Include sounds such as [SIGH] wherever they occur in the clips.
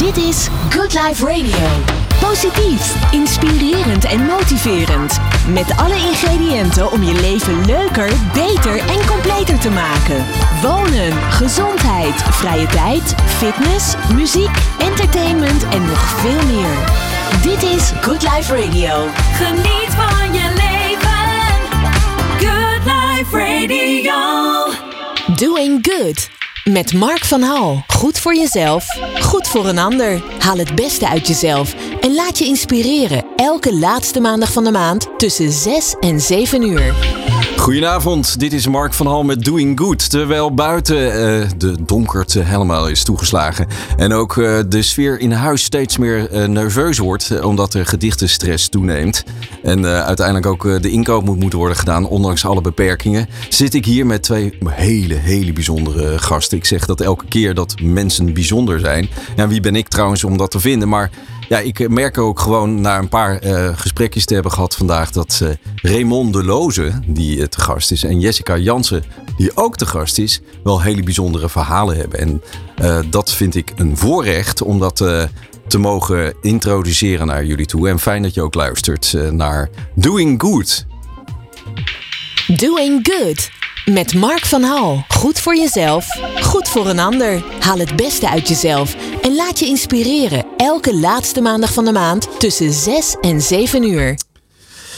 Dit is Good Life Radio. Positief, inspirerend en motiverend. Met alle ingrediënten om je leven leuker, beter en completer te maken. Wonen, gezondheid, vrije tijd, fitness, muziek, entertainment en nog veel meer. Dit is Good Life Radio. Geniet van je leven. Good Life Radio. Doing Good. Met Mark van Hal. Goed voor jezelf, voor een ander. Haal het beste uit jezelf en laat je inspireren. Elke laatste maandag van de maand tussen 6 en 7 uur. Goedenavond, dit is Mark van Hal met Doing Good. Terwijl buiten eh, de donkerte helemaal is toegeslagen. En ook eh, de sfeer in huis steeds meer eh, nerveus wordt. omdat er gedichtenstress toeneemt. En uiteindelijk ook de inkoop moet moeten worden gedaan. Ondanks alle beperkingen. Zit ik hier met twee hele, hele bijzondere gasten. Ik zeg dat elke keer dat mensen bijzonder zijn. Ja, wie ben ik trouwens om dat te vinden? Maar ja, ik merk ook gewoon na een paar eh, gesprekjes te hebben gehad vandaag dat eh Raymond de Loze, die eh, te gast is, en Jessica Jansen, die ook te gast is, wel hele bijzondere verhalen hebben. En dat vind ik een voorrecht om dat te mogen introduceren naar jullie toe. En fijn dat je ook luistert naar Doing Good. Doing Good. Met Mark van Hal. Goed voor jezelf, goed voor een ander. Haal het beste uit jezelf en laat je inspireren. Elke laatste maandag van de maand tussen 6 en 7 uur.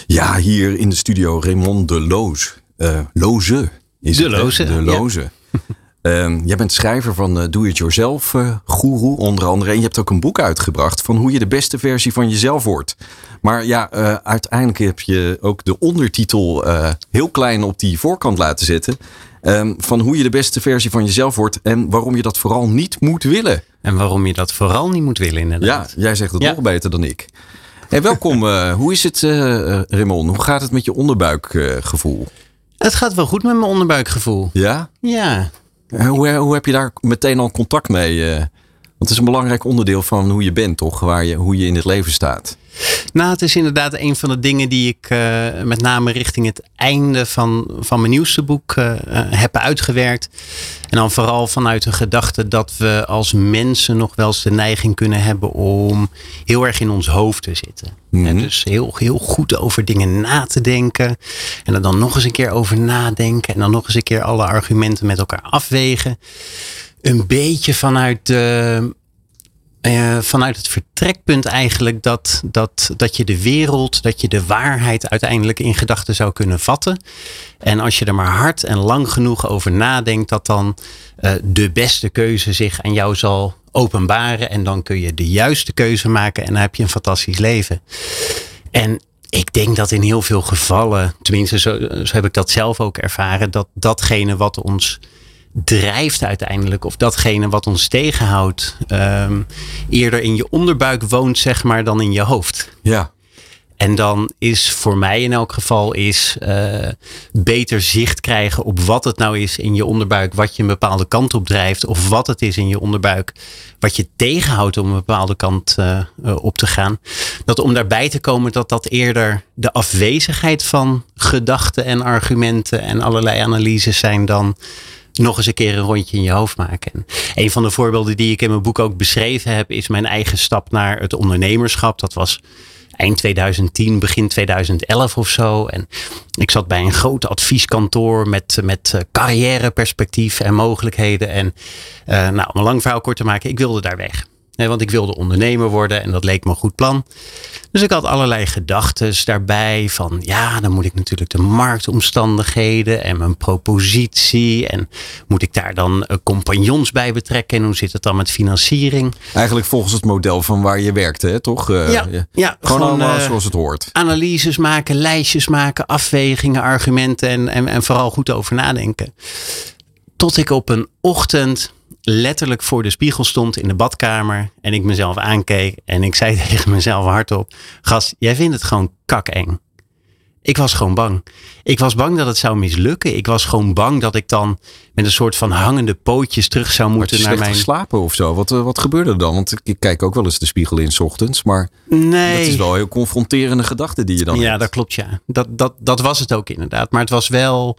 Ja, hier in de studio Raymond de Loze. Eh, Loze is De het, hè? Loze, De ja. Loze. [LAUGHS] Ehm, jij bent schrijver van eh, Do It Yourself eh Guru onder andere. En je hebt ook een boek uitgebracht van hoe je de beste versie van jezelf wordt. Maar ja, eh, uiteindelijk heb je ook de ondertitel eh, heel klein op die voorkant laten zetten. Ehm, van hoe je de beste versie van jezelf wordt en waarom je dat vooral niet moet willen. En waarom je dat vooral niet moet willen Ja, inderdaad. jij zegt het Ja. nog beter dan ik. Hey, welkom. eh, [LAUGHS] hoe is het, eh, Raymond? Hoe gaat het met je onderbuikgevoel? Het gaat wel goed met mijn onderbuikgevoel. ja? Ja. Hoe, hoe heb je daar meteen al contact mee? Het is een belangrijk onderdeel van hoe je bent, toch? Waar je, hoe je in het leven staat. Nou, het is inderdaad een van de dingen die ik eh, met name richting het einde van, van mijn nieuwste boek eh, eh, heb uitgewerkt. En dan vooral vanuit de gedachte dat we als mensen nog wel eens de neiging kunnen hebben om heel erg in ons hoofd te zitten. Mhm. En dus heel, heel goed over dingen na te denken. En er dan nog eens een keer over nadenken. En dan nog eens een keer alle argumenten met elkaar afwegen. Een beetje vanuit de eh, vanuit het vertrekpunt eigenlijk dat, dat, dat je de wereld, dat je de waarheid uiteindelijk in gedachten zou kunnen vatten. En als je er maar hard en lang genoeg over nadenkt, dat dan eh, de beste keuze zich aan jou zal openbaren. En dan kun je de juiste keuze maken en dan heb je een fantastisch leven. En ik denk dat in heel veel gevallen, tenminste zo, zo heb ik dat zelf ook ervaren, dat datgene wat ons drijft uiteindelijk, of datgene wat ons tegenhoudt, ehm, eerder in je onderbuik woont, zeg maar, dan in je hoofd. Ja. En dan is voor mij in elk geval is eh, beter zicht krijgen op wat het nou is in je onderbuik, wat je een bepaalde kant op drijft, of wat het is in je onderbuik, wat je tegenhoudt om een bepaalde kant eh, eh, op te gaan. Dat om daarbij te komen dat dat eerder de afwezigheid van gedachten en argumenten en allerlei analyses zijn dan nog eens een keer een rondje in je hoofd maken. En een van de voorbeelden die ik in mijn boek ook beschreven heb, is mijn eigen stap naar het ondernemerschap. Dat was eind 2010, begin 2011 of zo. En ik zat bij een groot advieskantoor met, met eh, carrièreperspectief en mogelijkheden. En eh, nou, om een lang verhaal kort te maken, ik wilde daar weg. Want ik wilde ondernemer worden en dat leek me een goed plan. Dus ik had allerlei gedachten daarbij van ja, dan moet ik natuurlijk de marktomstandigheden en mijn propositie en moet ik daar dan eh, compagnons bij betrekken en hoe zit het dan met financiering? Eigenlijk volgens het model van waar je werkte, hè, toch? Eh, Ja, ja, Gewoon, gewoon, allemaal eh, zoals het hoort. analyses maken, lijstjes maken, afwegingen, argumenten en, en, en vooral goed over nadenken. Tot ik op een ochtend letterlijk voor de spiegel stond in de badkamer en ik mezelf aankeek en ik zei [LAUGHS] tegen mezelf hardop: Gast, jij vindt het gewoon kakeng. Ik was gewoon bang. Ik was bang dat het zou mislukken. Ik was gewoon bang dat ik dan met een soort van hangende pootjes terug zou moeten naar mijn. geslapen of zo? Wat, eh, wat gebeurde er dan? Want ik, kijk ook wel eens de spiegel in 's ochtends. Maar Nee. dat is wel heel confronterende gedachten die je dan Ja, hebt. dat klopt, ja. Dat, dat, dat was het ook inderdaad. Maar het was wel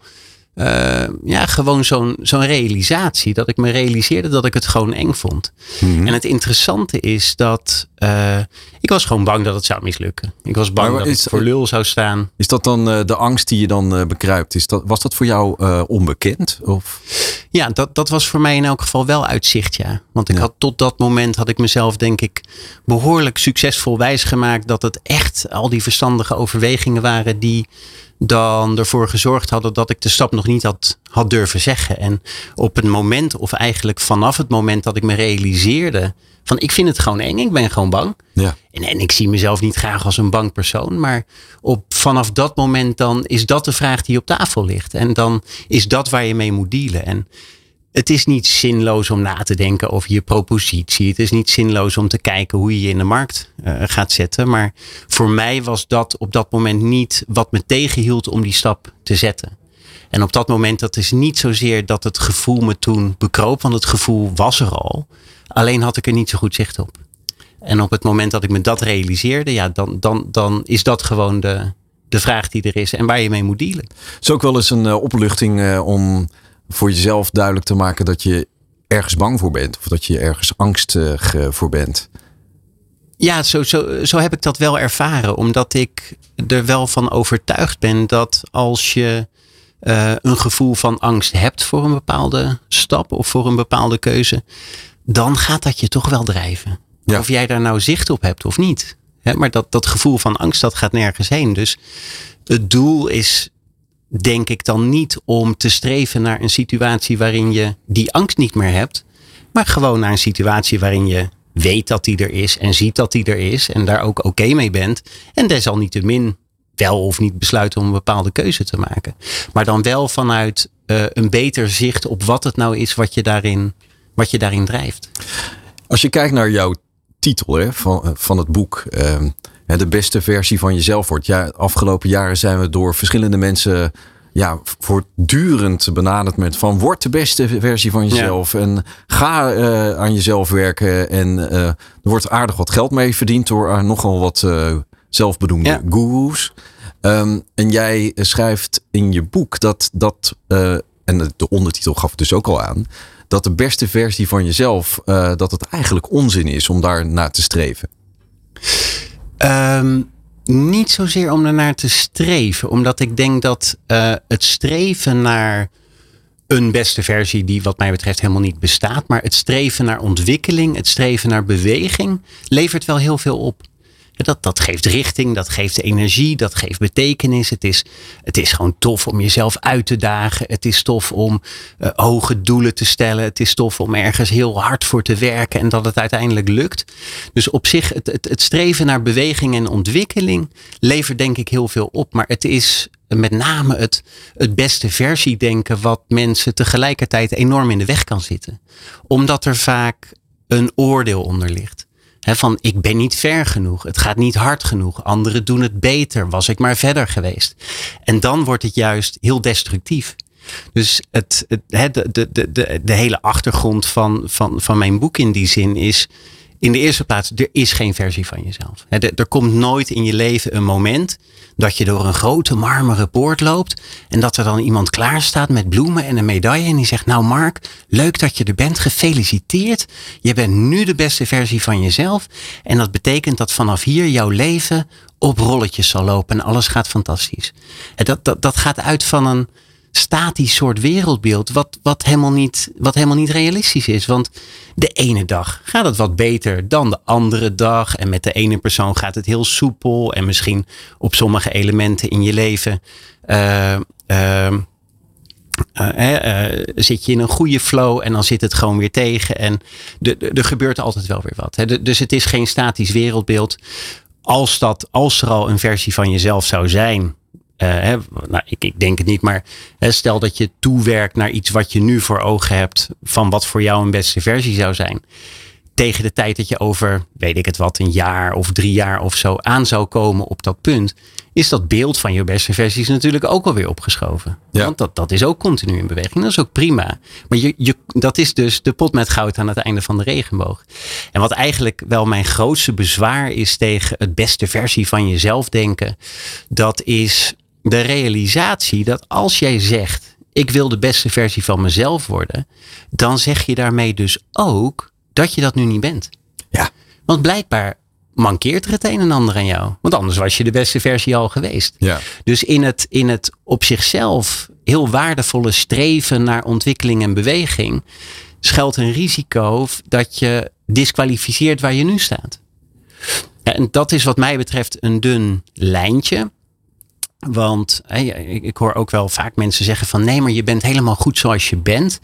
eh, ja, gewoon zo'n zo'n realisatie. Dat ik me realiseerde dat ik het gewoon eng vond. Mhm. En het interessante is dat eh, ik was gewoon bang dat het zou mislukken. Ik was bang Maar dat is- ik voor lul zou staan. Is dat dan eh, de angst die je dan eh, bekruipt? Is dat, was dat voor jou onbekend? Of? Ja, dat, dat was voor mij in elk geval wel uitzicht, ja. Want ik Ja. had tot dat moment had ik mezelf, denk ik, behoorlijk succesvol wijsgemaakt dat het echt al die verstandige overwegingen waren die dan ervoor gezorgd hadden dat ik de stap nog niet had, had durven zeggen. En op het moment, of eigenlijk vanaf het moment dat ik me realiseerde van ik vind het gewoon eng, ik ben gewoon bang. Ja. En, en ik zie mezelf niet graag als een bang persoon. Maar op, vanaf dat moment dan is dat de vraag die op tafel ligt. En dan is dat waar je mee moet dealen. En het is niet zinloos om na te denken over je propositie. Het is niet zinloos om te kijken hoe je je in de markt eh, gaat zetten. Maar voor mij was dat op dat moment niet wat me tegenhield om die stap te zetten. En op dat moment, dat is niet zozeer dat het gevoel me toen bekroop. Want het gevoel was er al. Alleen had ik er niet zo goed zicht op. En op het moment dat ik me dat realiseerde, ja, dan, dan, dan is dat gewoon de, de vraag die er is en waar je mee moet dealen. Het is ook wel eens een eh, opluchting eh, om voor jezelf duidelijk te maken dat je ergens bang voor bent. Of dat je ergens angstig eh, voor bent. Ja, zo, zo, zo heb ik dat wel ervaren. Omdat ik er wel van overtuigd ben dat als je eh, een gevoel van angst hebt voor een bepaalde stap of voor een bepaalde keuze, dan gaat dat je toch wel drijven. Ja. Of jij daar nou zicht op hebt of niet. Hè, maar dat, dat gevoel van angst, dat gaat nergens heen. Dus het doel is, denk ik dan niet om te streven naar een situatie waarin je die angst niet meer hebt. Maar gewoon naar een situatie waarin je weet dat die er is en ziet dat die er is. En daar ook oké mee bent. En desalniettemin wel of niet besluiten om een bepaalde keuze te maken. Maar dan wel vanuit eh, een beter zicht op wat het nou is wat je daarin, wat je daarin drijft. Als je kijkt naar jouw titel hè, van, eh, van het boek. ehm, de beste versie van jezelf wordt. Ja, afgelopen jaren zijn we door verschillende mensen ja, voortdurend benaderd met van word de beste versie van jezelf. En ga eh, aan jezelf werken. En er wordt aardig wat geld mee verdiend door nogal wat zelfbedoemde Ja. gurus. Ehm, en jij schrijft in je boek dat dat, eh, en de- de ondertitel gaf het dus ook al aan, dat de beste versie van jezelf, eh, dat het eigenlijk onzin is om daar naar te streven. Ehm, niet zozeer om ernaar te streven, omdat ik denk dat eh, het streven naar een beste versie, die wat mij betreft helemaal niet bestaat, maar het streven naar ontwikkeling, het streven naar beweging, levert wel heel veel op. Dat, dat geeft richting, dat geeft energie, dat geeft betekenis. Het is, het is gewoon tof om jezelf uit te dagen. Het is tof om eh, hoge doelen te stellen. Het is tof om ergens heel hard voor te werken en dat het uiteindelijk lukt. Dus op zich, het, het, het streven naar beweging en ontwikkeling levert denk ik heel veel op. Maar het is met name het, het beste versie denken wat mensen tegelijkertijd enorm in de weg kan zitten. Omdat er vaak een oordeel onder ligt. Van ik ben niet ver genoeg, het gaat niet hard genoeg, anderen doen het beter, was ik maar verder geweest. En dan wordt het juist heel destructief. Dus het, het, de, de, de, de hele achtergrond van, van, van mijn boek in die zin is. In de eerste plaats, er is geen versie van jezelf. Er komt nooit in je leven een moment dat je door een grote marmeren poort loopt. En dat er dan iemand klaar staat met bloemen en een medaille. En die zegt, nou Mark, leuk dat je er bent. Gefeliciteerd. Je bent nu de beste versie van jezelf. En dat betekent dat vanaf hier jouw leven op rolletjes zal lopen. En alles gaat fantastisch. Dat, dat, dat gaat uit van een statisch soort wereldbeeld. Wat, wat, helemaal niet, wat helemaal niet realistisch is. Want de ene dag gaat het wat beter dan de andere dag. En met de ene persoon gaat het heel soepel. En misschien op sommige elementen in je leven. eh, eh, eh, zit je in een goede flow en dan zit het gewoon weer tegen. En er gebeurt altijd wel weer wat. Hè. Dus het is geen statisch wereldbeeld. Als, dat, als er al een versie van jezelf zou zijn. Eh, hè, nou, ik, ik denk het niet, maar hè, stel dat je toewerkt naar iets wat je nu voor ogen hebt. van wat voor jou een beste versie zou zijn. Tegen de tijd dat je over, weet ik het wat, een jaar of drie jaar of zo aan zou komen op dat punt. is dat beeld van je beste versies natuurlijk ook alweer opgeschoven. Ja. Want dat, dat is ook continu in beweging. Dat is ook prima. Maar je, je, dat is dus de pot met goud aan het einde van de regenboog. En wat eigenlijk wel mijn grootste bezwaar is tegen het beste versie van jezelf denken. Dat is de realisatie dat als jij zegt. ik wil de beste versie van mezelf worden, dan zeg je daarmee dus ook dat je dat nu niet bent. Ja. Want blijkbaar mankeert er het een en ander aan jou. Want anders was je de beste versie al geweest. Ja. Dus in het, in het op zichzelf heel waardevolle streven naar ontwikkeling en beweging schuilt een risico dat je disqualificeert waar je nu staat. En dat is wat mij betreft een dun lijntje. Want ik, hoor ook wel vaak mensen zeggen van nee, maar je bent helemaal goed zoals je bent.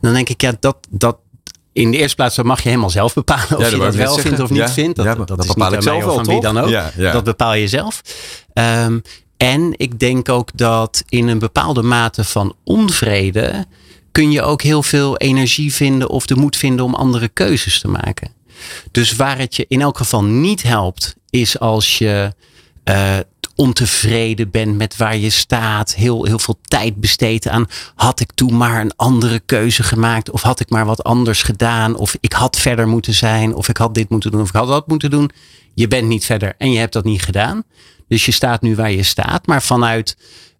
Dan denk ik, ja, dat, dat in de eerste plaats dat mag je helemaal zelf bepalen of Ja, dat je dat wel zeggen. vindt of niet Ja, vindt. Dat, ja, dat, dat is bepaal niet ik zelf wel, aan wie dan ook. Dat bepaal je zelf. Ehm, en ik denk ook dat in een bepaalde mate van onvrede kun je ook heel veel energie vinden of de moed vinden om andere keuzes te maken. Dus waar het je in elk geval niet helpt, is als je eh, ontevreden bent met waar je staat, heel, heel veel tijd besteedt aan had ik toen maar een andere keuze gemaakt of had ik maar wat anders gedaan of ik had verder moeten zijn of ik had dit moeten doen of ik had dat moeten doen. Je bent niet verder en je hebt dat niet gedaan. Dus je staat nu waar je staat, maar vanuit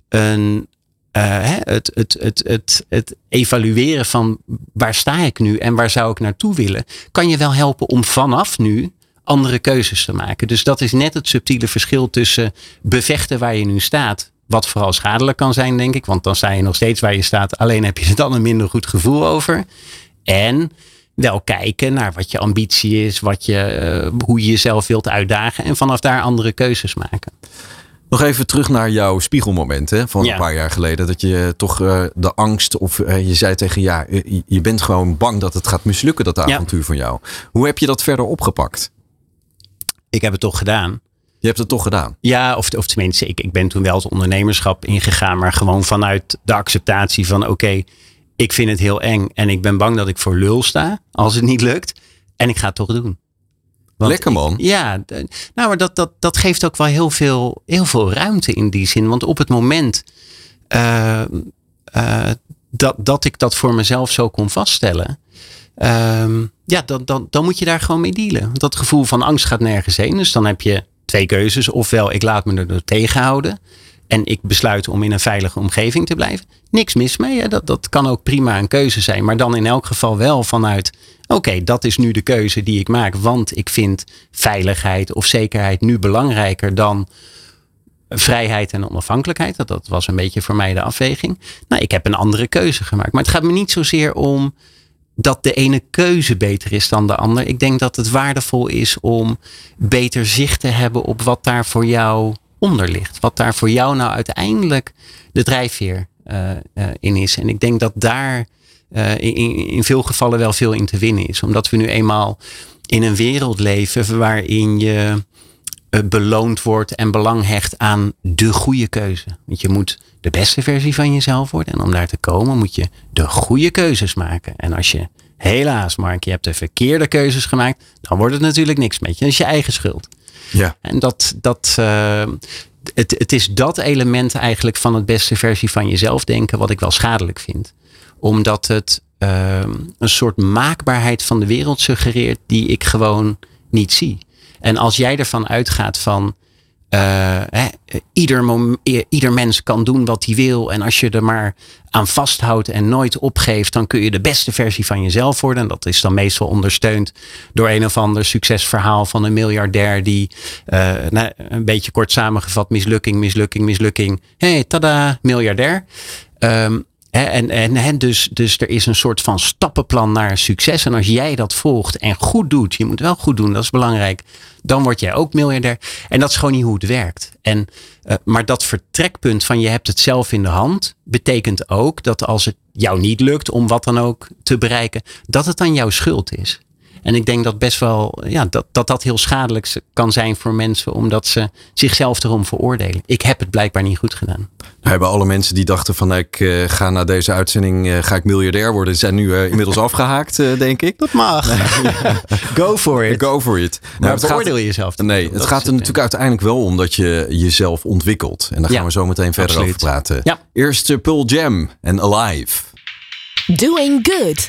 een, eh, het, het, het, het, het evalueren van waar sta ik nu en waar zou ik naartoe willen, kan je wel helpen om vanaf nu andere keuzes te maken. Dus dat is net het subtiele verschil tussen bevechten waar je nu staat. Wat vooral schadelijk kan zijn, denk ik. Want dan sta je nog steeds waar je staat. Alleen heb je er dan een minder goed gevoel over. En wel kijken naar wat je ambitie is. Wat je, eh, hoe je jezelf wilt uitdagen. En vanaf daar andere keuzes maken. Nog even terug naar jouw spiegelmoment hè, van Ja. een paar jaar geleden. Dat je toch eh, de angst, of eh, je zei tegen ja, je, bent gewoon bang dat het gaat mislukken, dat Ja. avontuur van jou. Hoe heb je dat verder opgepakt? Ik heb het toch gedaan. Je hebt het toch gedaan. Ja, of, of tenminste, ik, ik ben toen wel het ondernemerschap ingegaan, maar gewoon vanuit de acceptatie van oké, ik vind het heel eng en ik ben bang dat ik voor lul sta als het niet lukt. En ik ga het toch doen. Want Lekker man. Ja, nou, maar dat, dat, dat geeft ook wel heel veel, heel veel ruimte in die zin. Want op het moment eh, eh, dat, dat ik dat voor mezelf zo kon vaststellen. ehm, ja, dan, dan, dan moet je daar gewoon mee dealen. Dat gevoel van angst gaat nergens heen. Dus dan heb je twee keuzes. Ofwel, ik laat me er tegenhouden. En ik besluit om in een veilige omgeving te blijven. Niks mis mee. Hè? Dat, dat kan ook prima een keuze zijn. Maar dan in elk geval wel vanuit. Oké, dat is nu de keuze die ik maak. Want ik vind veiligheid of zekerheid nu belangrijker dan vrijheid en onafhankelijkheid. Dat, dat was een beetje voor mij de afweging. Nou, ik heb een andere keuze gemaakt. Maar het gaat me niet zozeer om dat de ene keuze beter is dan de ander. Ik denk dat het waardevol is om beter zicht te hebben op wat daar voor jou onder ligt. Wat daar voor jou nou uiteindelijk de drijfveer eh, eh, in is. En ik denk dat daar eh, in, in veel gevallen wel veel in te winnen is. Omdat we nu eenmaal in een wereld leven waarin je beloond wordt en belang hecht aan de goede keuze. Want je moet de beste versie van jezelf worden. En om daar te komen moet je de goede keuzes maken. En als je helaas, Mark, je hebt de verkeerde keuzes gemaakt, dan wordt het natuurlijk niks met je. Dat is je eigen schuld. Ja. En dat, dat, eh, het, het is dat element eigenlijk van het beste versie van jezelf denken wat ik wel schadelijk vind. Omdat het eh, een soort maakbaarheid van de wereld suggereert die ik gewoon niet zie. En als jij ervan uitgaat van eh, hè, ieder, ieder mens kan doen wat hij wil. En als je er maar aan vasthoudt en nooit opgeeft, dan kun je de beste versie van jezelf worden. En dat is dan meestal ondersteund door een of ander succesverhaal van een miljardair die, eh, nou, een beetje kort samengevat, mislukking, mislukking, mislukking. Hey, tada, miljardair. Ehm, en en dus, dus er is een soort van stappenplan naar succes. En als jij dat volgt en goed doet, je moet wel goed doen, dat is belangrijk. Dan word jij ook miljardair. En dat is gewoon niet hoe het werkt. En, eh, maar dat vertrekpunt van je hebt het zelf in de hand, betekent ook dat als het jou niet lukt om wat dan ook te bereiken, dat het dan jouw schuld is. En ik denk dat best wel, ja, dat, dat dat heel schadelijk kan zijn voor mensen, omdat ze zichzelf erom veroordelen. Ik heb het blijkbaar niet goed gedaan. Nou, hebben alle mensen die dachten van ik eh, ga na deze uitzending eh, ga ik miljardair worden, zijn nu eh, inmiddels [LAUGHS] afgehaakt, eh, denk ik. Dat mag. [LAUGHS] Go for it. Go for it. Maar het gaat- jezelf. Nee, het gaat er natuurlijk uiteindelijk wel om dat je jezelf ontwikkelt. En daar Ja, gaan we zo meteen verder absoluut. over praten. Ja. Eerst Pearl Jam en Alive. Doing Good.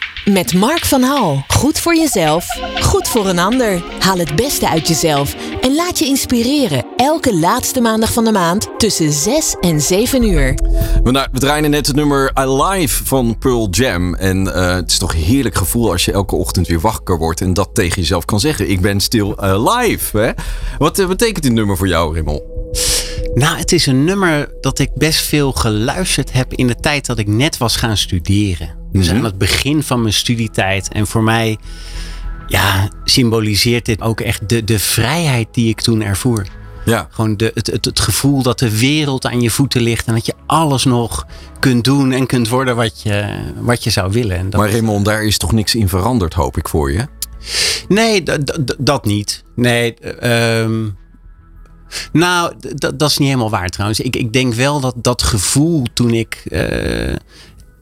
Met Mark van Hal. Goed voor jezelf, goed voor een ander. Haal het beste uit jezelf en laat je inspireren. Elke laatste maandag van de maand tussen 6 en 7 uur. We, draaien net het nummer Alive van Pearl Jam. En eh, het is toch een heerlijk gevoel als je elke ochtend weer wakker wordt en dat tegen jezelf kan zeggen. Ik ben stil alive. Hè? Wat eh, betekent dit nummer voor jou, Rimmel? Nou, het is een nummer dat ik best veel geluisterd heb in de tijd dat ik net was gaan studeren. Dus Mhm. aan het begin van mijn studietijd. En voor mij ja, symboliseert dit ook echt de, de vrijheid die ik toen ervoer. Ja. Gewoon de, het, het, het gevoel dat de wereld aan je voeten ligt. En dat je alles nog kunt doen en kunt worden wat je, wat je zou willen. En dat, Maar Raymond, daar is toch niks in veranderd, hoop ik voor je? Nee, dat niet. Nee, ehm, nou, dat is niet helemaal waar trouwens. Ik, ik denk wel dat dat gevoel toen ik eh,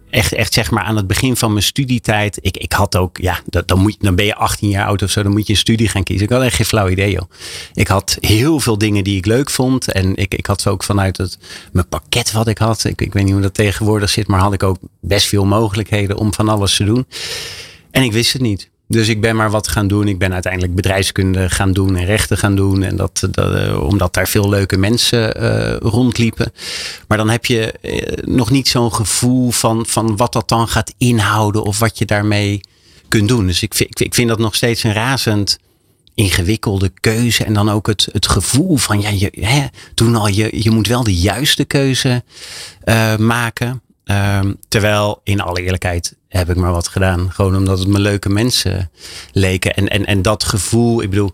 echt, echt zeg maar aan het begin van mijn studietijd. Ik, ik had ook, ja, dan, moet, dan ben je 18 jaar oud of zo, dan moet je een studie gaan kiezen. Ik had echt geen flauw idee, joh. Ik had heel veel dingen die ik leuk vond. En ik, ik had ook vanuit het, mijn pakket wat ik had. Ik, ik weet niet hoe dat tegenwoordig zit, maar had ik ook best veel mogelijkheden om van alles te doen. En ik wist het niet. Dus ik ben maar wat gaan doen. Ik ben uiteindelijk bedrijfskunde gaan doen en rechten gaan doen. En dat, dat, eh, omdat daar veel leuke mensen eh, rondliepen. Maar dan heb je eh, nog niet zo'n gevoel van, van wat dat dan gaat inhouden. Of wat je daarmee kunt doen. Dus ik ik vind- dat nog steeds een razend ingewikkelde keuze. En dan ook het, het gevoel van, ja, je, hè, toen al, je, je moet wel de juiste keuze eh, maken. Ehm, terwijl, in alle eerlijkheid, heb ik maar wat gedaan. Gewoon omdat het me leuke mensen leken. En, en, en dat gevoel, ik bedoel,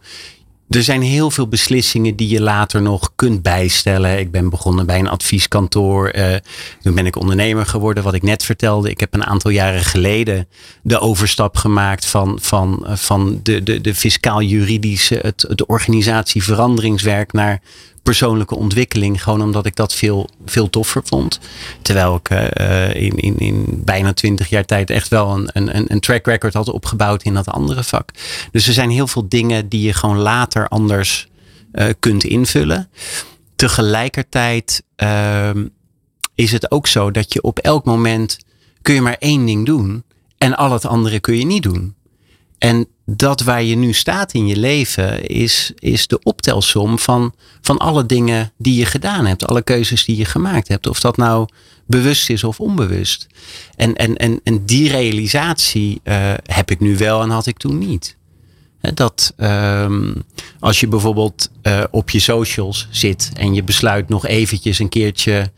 er zijn heel veel beslissingen die je later nog kunt bijstellen. Ik ben begonnen bij een advieskantoor. eh toen ben ik ondernemer geworden, wat ik net vertelde. Ik heb een aantal jaren geleden de overstap gemaakt van, van, eh, van de, de, de fiscaal-juridische, het, het organisatieveranderingswerk naar persoonlijke ontwikkeling. Gewoon omdat ik dat veel, veel toffer vond. Terwijl ik eh, in, in, in bijna twintig jaar tijd echt wel een, een, een track record had opgebouwd in dat andere vak. Dus er zijn heel veel dingen die je gewoon later anders eh, kunt invullen. Tegelijkertijd ehm, is het ook zo dat je op elk moment kun je maar één ding doen. En al het andere kun je niet doen. En dat waar je nu staat in je leven is, is de optelsom van, van alle dingen die je gedaan hebt. Alle keuzes die je gemaakt hebt. Of dat nou bewust is of onbewust. En, en, en, en die realisatie eh, heb ik nu wel en had ik toen niet. Dat ehm, als je bijvoorbeeld eh, op je socials zit en je besluit nog eventjes een keertje,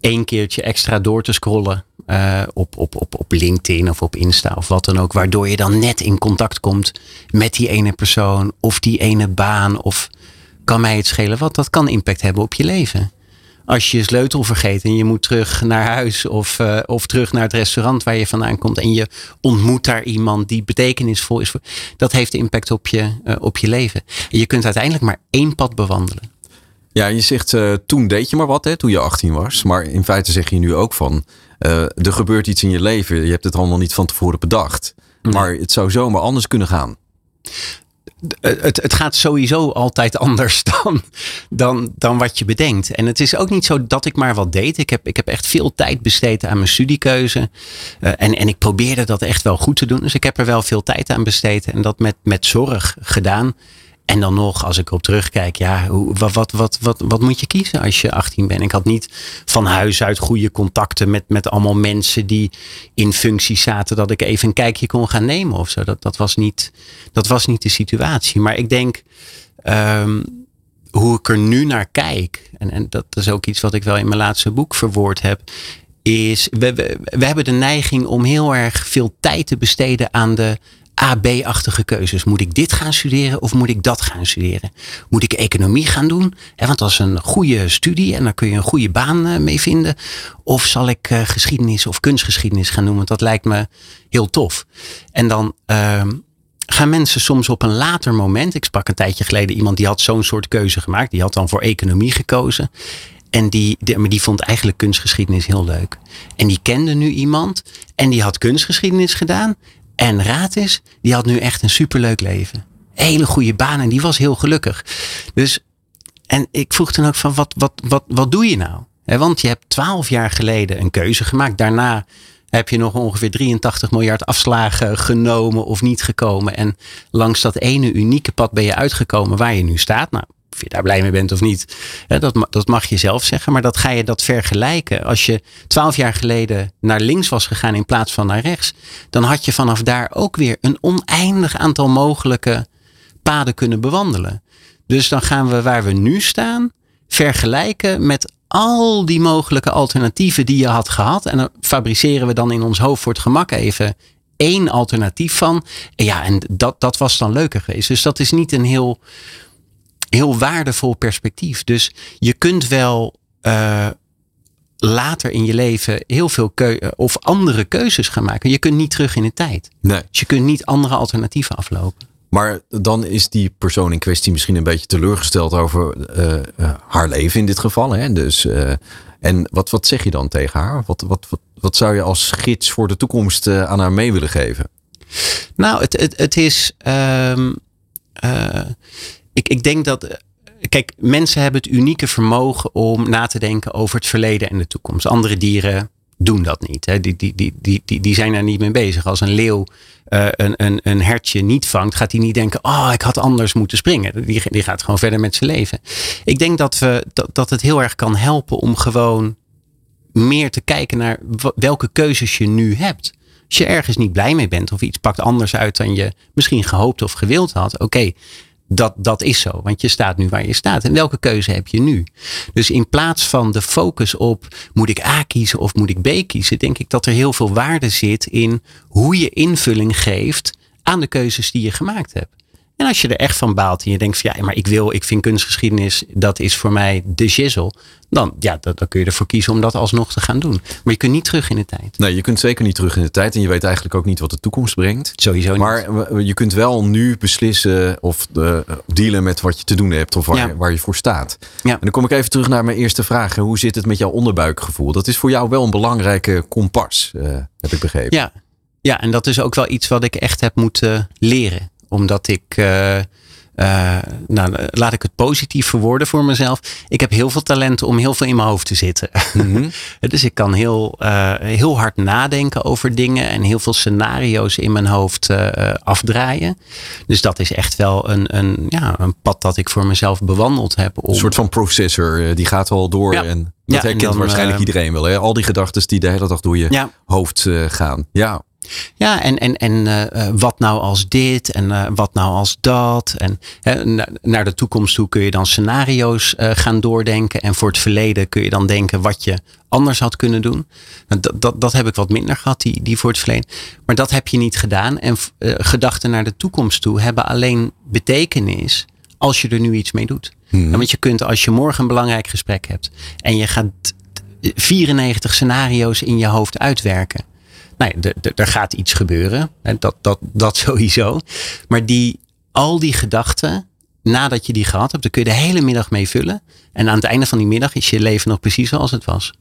één keertje extra door te scrollen eh, op, op, op, op LinkedIn of op Insta of wat dan ook, waardoor je dan net in contact komt met die ene persoon of die ene baan of kan mij het schelen wat, dat kan impact hebben op je leven. Als je sleutel vergeet en je moet terug naar huis of, eh, of terug naar het restaurant waar je vandaan komt en je ontmoet daar iemand die betekenisvol is, voor, dat heeft impact op je, eh, op je leven. En je kunt uiteindelijk maar één pad bewandelen. Ja, je zegt toen deed je maar wat, hè, toen je 18 was. Maar in feite zeg je nu ook van, eh, er gebeurt iets in je leven. Je hebt het allemaal niet van tevoren bedacht. Maar het zou zomaar anders kunnen gaan. het, het- het gaat sowieso altijd [LAUGHS] anders dan, dan, dan wat je bedenkt. En het is ook niet zo dat ik maar wat deed. Ik heb, ik heb echt veel tijd besteed aan mijn studiekeuze. Eh, en, en ik probeerde dat echt wel goed te doen. Dus ik heb er wel veel tijd aan besteed. En dat met, met zorg gedaan. En dan nog, als ik erop terugkijk, ja, wat, wat, wat, wat, wat moet je kiezen als je 18 bent? Ik had niet van huis uit goede contacten met, met allemaal mensen die in functies zaten dat ik even een kijkje kon gaan nemen of zo. Dat, dat, was, niet, dat was niet de situatie. Maar ik denk, ehm, hoe ik er nu naar kijk, en, en dat is ook iets wat ik wel in mijn laatste boek verwoord heb, is we, hebben de neiging om heel erg veel tijd te besteden aan de AB-achtige keuzes. Moet ik dit gaan studeren of moet ik dat gaan studeren? Moet ik economie gaan doen? Hè, want dat is een goede studie en daar kun je een goede baan eh, mee vinden. Of zal ik eh, geschiedenis of kunstgeschiedenis gaan doen? Want dat lijkt me heel tof. En dan ehm, gaan mensen soms op een later moment. Ik sprak een tijdje geleden iemand die had zo'n soort keuze gemaakt. Die had dan voor economie gekozen. En die, die, die vond eigenlijk kunstgeschiedenis heel leuk. En die kende nu iemand. En die had kunstgeschiedenis gedaan. En raad is, die had nu echt een superleuk leven. Hele goede baan en die was heel gelukkig. Dus, en ik vroeg toen ook van, wat, wat, wat, wat doe je nou? Want je hebt twaalf jaar geleden een keuze gemaakt. Daarna Heb je nog ongeveer 83 miljard afslagen genomen of niet gekomen? En langs dat ene unieke pad ben je uitgekomen waar je nu staat. Nou, of je daar blij mee bent of niet, dat, dat mag je zelf zeggen. Maar dat ga je dat vergelijken. Als je twaalf jaar geleden naar links was gegaan in plaats van naar rechts, dan had je vanaf daar ook weer een oneindig aantal mogelijke paden kunnen bewandelen. Dus dan gaan we waar we nu staan vergelijken met al die mogelijke alternatieven die je had gehad. En dan fabriceren we dan in ons hoofd voor het gemak even één alternatief van. En ja, en dat, dat was dan leuker geweest. Dus dat is niet een heel, heel waardevol perspectief. Dus je kunt wel eh, later in je leven heel veel keu of andere keuzes gaan maken. Je kunt niet terug in de tijd. Nee. Dus je kunt niet andere alternatieven aflopen. Maar dan is die persoon in kwestie misschien een beetje teleurgesteld over eh, eh, haar leven in dit geval. Hè? Dus, eh, en wat, wat zeg je dan tegen haar? Wat, wat, wat, wat zou je als gids voor de toekomst eh, aan haar mee willen geven? Nou, het, het, het is. ehm, eh, ik, ik denk dat. eh, Kijk, mensen hebben het unieke vermogen om na te denken over het verleden en de toekomst. Andere dieren doen dat niet. Hè. Die, die, die, die, die, die zijn daar niet mee bezig. Als een leeuw eh, een, een, een hertje niet vangt, gaat hij niet denken: Oh, ik had anders moeten springen. Die, die gaat gewoon verder met zijn leven. Ik denk dat, we, dat, dat het heel erg kan helpen om gewoon meer te kijken naar welke keuzes je nu hebt. Als je ergens niet blij mee bent of iets pakt anders uit dan je misschien gehoopt of gewild had, oké, dat, dat is zo. Want je staat nu waar je staat. En welke keuze heb je nu? Dus in plaats van de focus op moet ik A kiezen of moet ik B kiezen, denk ik dat er heel veel waarde zit in hoe je invulling geeft aan de keuzes die je gemaakt hebt. En als je er echt van baalt en je denkt van ja, maar ik wil, ik vind kunstgeschiedenis, dat is voor mij de shizzle. Dan, ja, dan, dan kun je ervoor kiezen om dat alsnog te gaan doen. Maar je kunt niet terug in de tijd. Nee, je kunt zeker niet terug in de tijd en je weet eigenlijk ook niet wat de toekomst brengt. Sowieso niet. Maar eh, je kunt wel nu beslissen of eh, dealen met wat je te doen hebt of waar, Ja. waar je voor staat. Ja. En dan kom ik even terug naar mijn eerste vraag. Hoe zit het met jouw onderbuikgevoel? Dat is voor jou wel een belangrijke kompas, eh, heb ik begrepen. Ja, ja, en dat is ook wel iets wat ik echt heb moeten leren. Omdat ik, eh, eh, nou, laat ik het positief verwoorden voor mezelf. Ik heb heel veel talent om heel veel in mijn hoofd te zitten. Mhm. [LAUGHS] dus ik kan heel, eh, heel hard nadenken over dingen en heel veel scenario's in mijn hoofd afdraaien. Dus dat is echt wel een, een, ja, een pad dat ik voor mezelf bewandeld heb. Om, Een soort van processor, die gaat al door. Ja. En dat Ja, en herkent dan, waarschijnlijk iedereen wel. Hè? Al die gedachten die de hele dag door je Ja. hoofd gaan. Ja, Ja, en, en, en eh, eh, wat nou als dit en eh, wat nou als dat. En hè, na- naar de toekomst toe kun je dan scenario's gaan doordenken. En voor het verleden kun je dan denken wat je anders had kunnen doen. Dat, dat, dat heb ik wat minder gehad, die, die voor het verleden. Maar dat heb je niet gedaan. En gedachten naar de toekomst toe hebben alleen betekenis als je er nu iets mee doet. En want je kunt als je morgen een belangrijk gesprek hebt en je gaat 94 scenario's in je hoofd uitwerken. Ja, er- gaat iets gebeuren. En dat, dat, dat [LAUGHS] sowieso. Maar die, al die gedachten, nadat je die gehad hebt, daar kun je de hele middag mee vullen. En aan het einde van die middag is je leven nog precies zoals het was.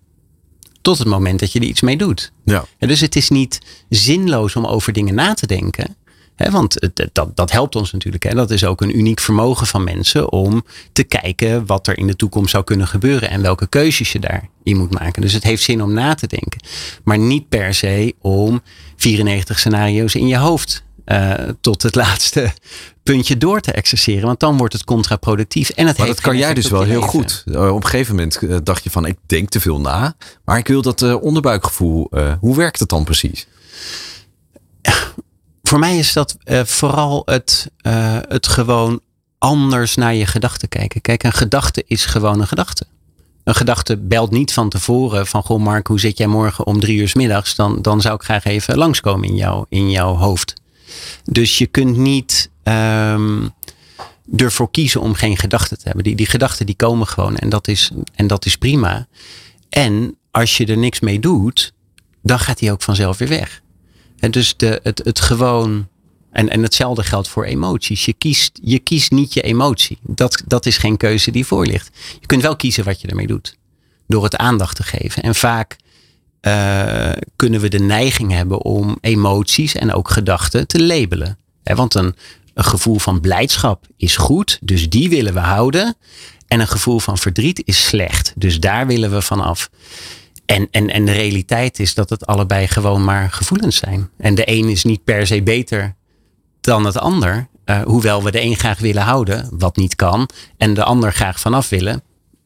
Tot het moment dat je er iets mee doet. ja. Ja, dus het is niet zinloos om over dingen na te denken. Want het, dat, dat helpt ons natuurlijk. Hè. Dat is ook een uniek vermogen van mensen om te kijken wat er in de toekomst zou kunnen gebeuren en welke keuzes je daarin moet maken. Dus het heeft zin om na te denken. Maar niet per se om 94 scenario's in je hoofd eh, tot het laatste [LAUGHS] puntje door te exerceren. Want dan wordt het contraproductief. En het Maar heeft dat kan jij dus wel heel goed. Eh, Op een gegeven moment eh, dacht je van, ik denk te veel na. Maar ik wil dat onderbuikgevoel. hoe werkt het dan precies? Voor mij is dat eh, vooral het, eh, het gewoon anders naar je gedachten kijken. Kijk, een gedachte is gewoon een gedachte. Een gedachte belt niet van tevoren van, goh Mark, hoe zit jij morgen om drie uur 's middags? Dan, dan zou ik graag even langskomen in, jou, in jouw hoofd. Dus je kunt niet ehm, ervoor kiezen om geen gedachten te hebben. Die, die gedachten die komen gewoon en dat, is, en dat is prima. En als je er niks mee doet, dan gaat die ook vanzelf weer weg. En dus de, het, het gewoon. En, en hetzelfde geldt voor emoties. Je kiest, je kiest niet je emotie. Dat, dat is geen keuze die voor ligt. Je kunt wel kiezen wat je ermee doet. Door het aandacht te geven. En vaak eh, kunnen we de neiging hebben om emoties en ook gedachten te labelen. Want een, een gevoel van blijdschap is goed, dus die willen we houden. En een gevoel van verdriet is slecht, dus daar willen we van af. En, en, en de realiteit is dat het allebei gewoon maar gevoelens zijn. En de een is niet per se beter dan het ander. eh, hoewel we de een graag willen houden, wat niet kan. En de ander graag vanaf willen.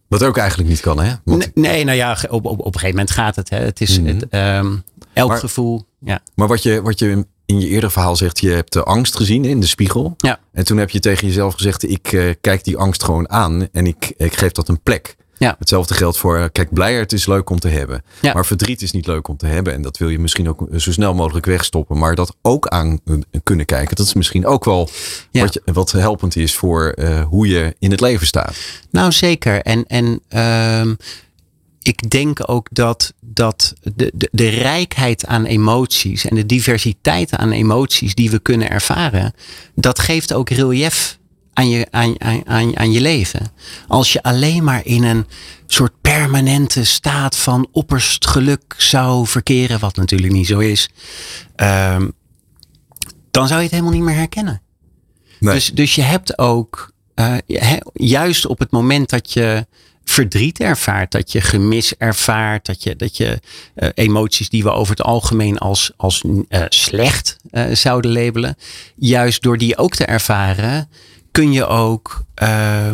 Wat ook eigenlijk niet kan, hè? Want- Nee, nee, nou ja, op, op, op een gegeven moment gaat het. Hè. Het is het, ehm, elk Maar- gevoel. Ja. Maar wat je, wat je in je eerder verhaal zegt, je hebt de angst gezien in de spiegel. Ja. En toen heb je tegen jezelf gezegd, ik eh, kijk die angst gewoon aan en ik, ik geef dat een plek. Ja. Hetzelfde geldt voor, eh, kijk, blijheid is leuk om te hebben. Ja. Maar verdriet is niet leuk om te hebben. En dat wil je misschien ook zo snel mogelijk wegstoppen. Maar dat ook aan eh, kunnen kijken, dat is misschien ook wel Ja. wat, je, wat helpend is voor eh, hoe je in het leven staat. Nou, zeker. En, en ehm, ik denk ook dat, dat de, de, de rijkheid aan emoties en de diversiteit aan emoties die we kunnen ervaren, dat geeft ook relief aan je, aan, aan, aan, aan je leven. Als je alleen maar in een soort permanente staat van opperst geluk zou verkeren, wat natuurlijk niet zo is, ehm, dan zou je het helemaal niet meer herkennen. Nee. Dus, dus je hebt ook, eh, juist op het moment dat je verdriet ervaart, dat je gemis ervaart, dat je, dat je eh, emoties die we over het algemeen als, als eh, slecht zouden labelen, juist door die ook te ervaren, kun je ook eh,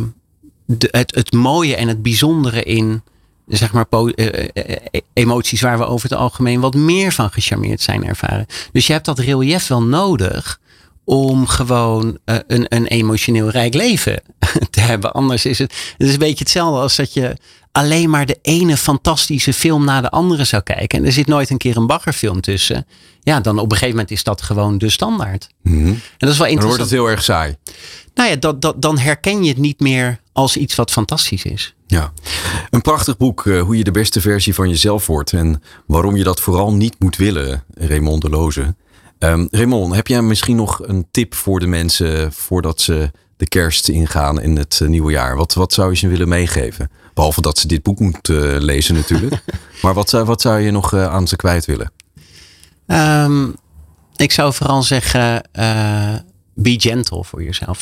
de, het, het mooie en het bijzondere in zeg maar eh, eh, eh, emoties waar we over het algemeen wat meer van gecharmeerd zijn ervaren. Dus je hebt dat relief wel nodig om gewoon een, een emotioneel rijk leven [LAUGHS] te hebben. Anders is het, het is een beetje hetzelfde als dat je alleen maar de ene fantastische film na de andere zou kijken. En er zit nooit een keer een baggerfilm tussen. Ja, dan op een gegeven moment is dat gewoon de standaard. Mhm. En dat is wel Dan wordt interessant. het heel erg saai. Nou ja, dat, dat, dan herken je het niet meer als iets wat fantastisch is. Ja, een prachtig boek, eh, hoe je de beste versie van jezelf wordt en waarom je dat vooral niet moet willen, Raymond de Loze. Ehm, Raymond, heb jij misschien nog een tip voor de mensen voordat ze de kerst ingaan in het eh, nieuwe jaar? Wat, wat zou je ze willen meegeven? Behalve dat ze dit boek moeten eh, lezen natuurlijk. [LAUGHS] maar wat, zou- wat zou je nog aan ze kwijt willen? Ehm, ik zou vooral zeggen, be gentle voor jezelf.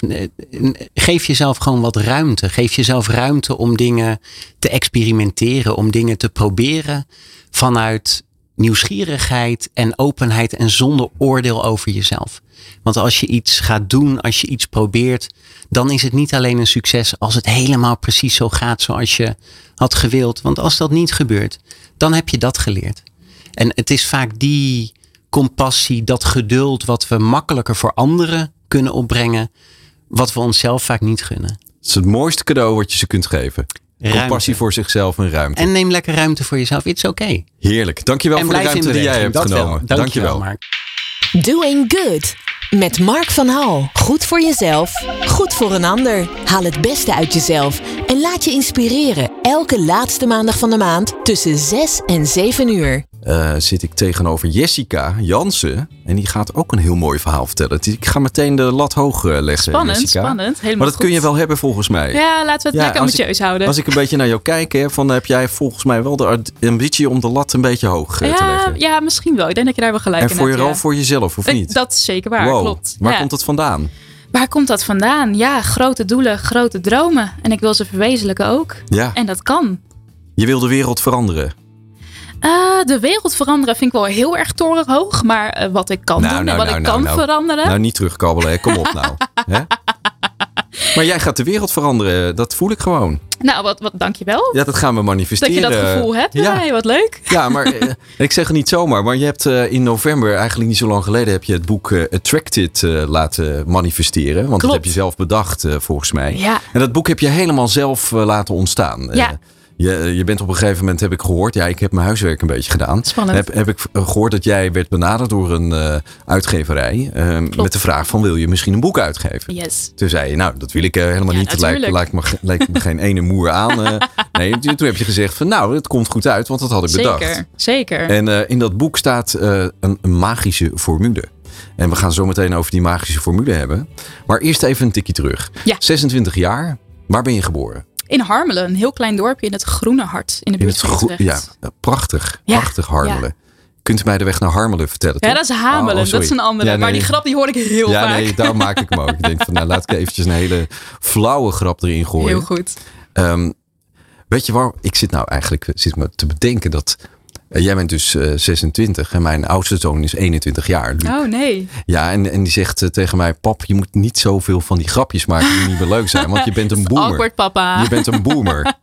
Geef jezelf gewoon wat ruimte. Geef jezelf ruimte om dingen te experimenteren, om dingen te proberen vanuit nieuwsgierigheid en openheid en zonder oordeel over jezelf. Want als je iets gaat doen, als je iets probeert, dan is het niet alleen een succes als het helemaal precies zo gaat zoals je had gewild. Want als dat niet gebeurt, dan heb je dat geleerd. En het is vaak die compassie, dat geduld wat we makkelijker voor anderen kunnen opbrengen, wat we onszelf vaak niet gunnen. Het is het mooiste cadeau wat je ze kunt geven. Ruimte. Compassie voor zichzelf en ruimte. En neem lekker ruimte voor jezelf. It's okay. Heerlijk. Dankjewel En voor de ruimte die jij hebt Dat wel. genomen. Dankjewel, Dankjewel. Mark. Doing Good. Met Mark van Hal. Goed voor jezelf, goed voor een ander. Haal het beste uit jezelf en laat je inspireren. Elke laatste maandag van de maand tussen 6 en 7 uur. Eh, zit ik tegenover Jessica Jansen. En die gaat ook een heel mooi verhaal vertellen. Ik ga meteen de lat hoog eh, leggen. Spannend, Jessica. spannend. Helemaal Maar dat kun je wel hebben volgens mij. Ja, laten we het lekker als ambitieus ik, houden. Als ik een beetje naar jou kijk, hè, van, heb jij volgens mij wel de ambitie om de lat een beetje hoog eh, te ja, leggen. ja, misschien wel. Ik denk dat je daar wel gelijk en in voor je hebt, rol ja. voor jezelf, of niet? Dat is zeker waar, wow. klopt. Waar Ja. komt het vandaan? Waar komt dat vandaan? Ja, grote doelen, grote dromen. En ik wil ze verwezenlijken ook. Ja, En dat kan. je wil de wereld veranderen. Eh, de wereld veranderen vind ik wel heel erg torenhoog. Maar eh, wat ik kan Nou, doen nou, en wat nou, ik nou, kan nou. veranderen. Nou, niet terugkabbelen, hè. kom op nou. [LAUGHS] Hè? Maar jij gaat de wereld veranderen, dat voel ik gewoon. nou, wat, wat, dankjewel. Ja, dat gaan we dat manifesteren. je dat gevoel hebt Ja. Wat leuk. Ja, maar eh, [LAUGHS] ik zeg het niet zomaar. Maar je hebt in november, eigenlijk niet zo lang geleden, heb je het boek Attracted laten manifesteren. Want dat heb je zelf bedacht, volgens mij. Ja. En dat boek heb je helemaal zelf laten ontstaan. Ja. Je, je bent op een gegeven moment, heb ik gehoord, ja, ik heb mijn huiswerk een beetje gedaan. Spannend. Heb, heb ik eh, gehoord dat jij werd benaderd door een eh, uitgeverij. eh, met de vraag van, wil je misschien een boek uitgeven? Yes. Toen zei je, nou, dat wil ik helemaal Ja, niet. Het lijkt, me, lijkt me geen ene moer aan. [LAUGHS] nee, toen heb je gezegd van, nou, het komt goed uit, want dat had ik bedacht. Zeker. Zeker. En in dat boek staat een, een magische formule. En we gaan zo meteen over die magische formule hebben. Maar eerst even een tikje terug. Ja. 26 jaar, waar ben je geboren? In Harmelen, een heel klein dorpje in het Groene Hart. In de In buurt het van. Ja, prachtig. Ja, Prachtig Harmelen. Kunt u mij de weg naar Harmelen vertellen? Ja, dat is Hamelen. Oh, oh, dat is een andere. Ja, maar nee. die grap die hoor ik heel Ja, vaak. nee, daar maak ik hem ook. Ik denk van, nou, laat ik eventjes een hele flauwe grap erin gooien. Heel goed. Ehm, weet je waar? Ik zit nou eigenlijk zit me te bedenken dat jij bent dus eh, 26 en mijn oudste zoon is 21 jaar. Luc. Oh nee. Ja, en, en die zegt eh, tegen mij: Pap, je moet niet zoveel van die grapjes maken die niet meer leuk zijn, want je bent een [LAUGHS] boomer. Awkward papa. Je bent een boomer. [LAUGHS]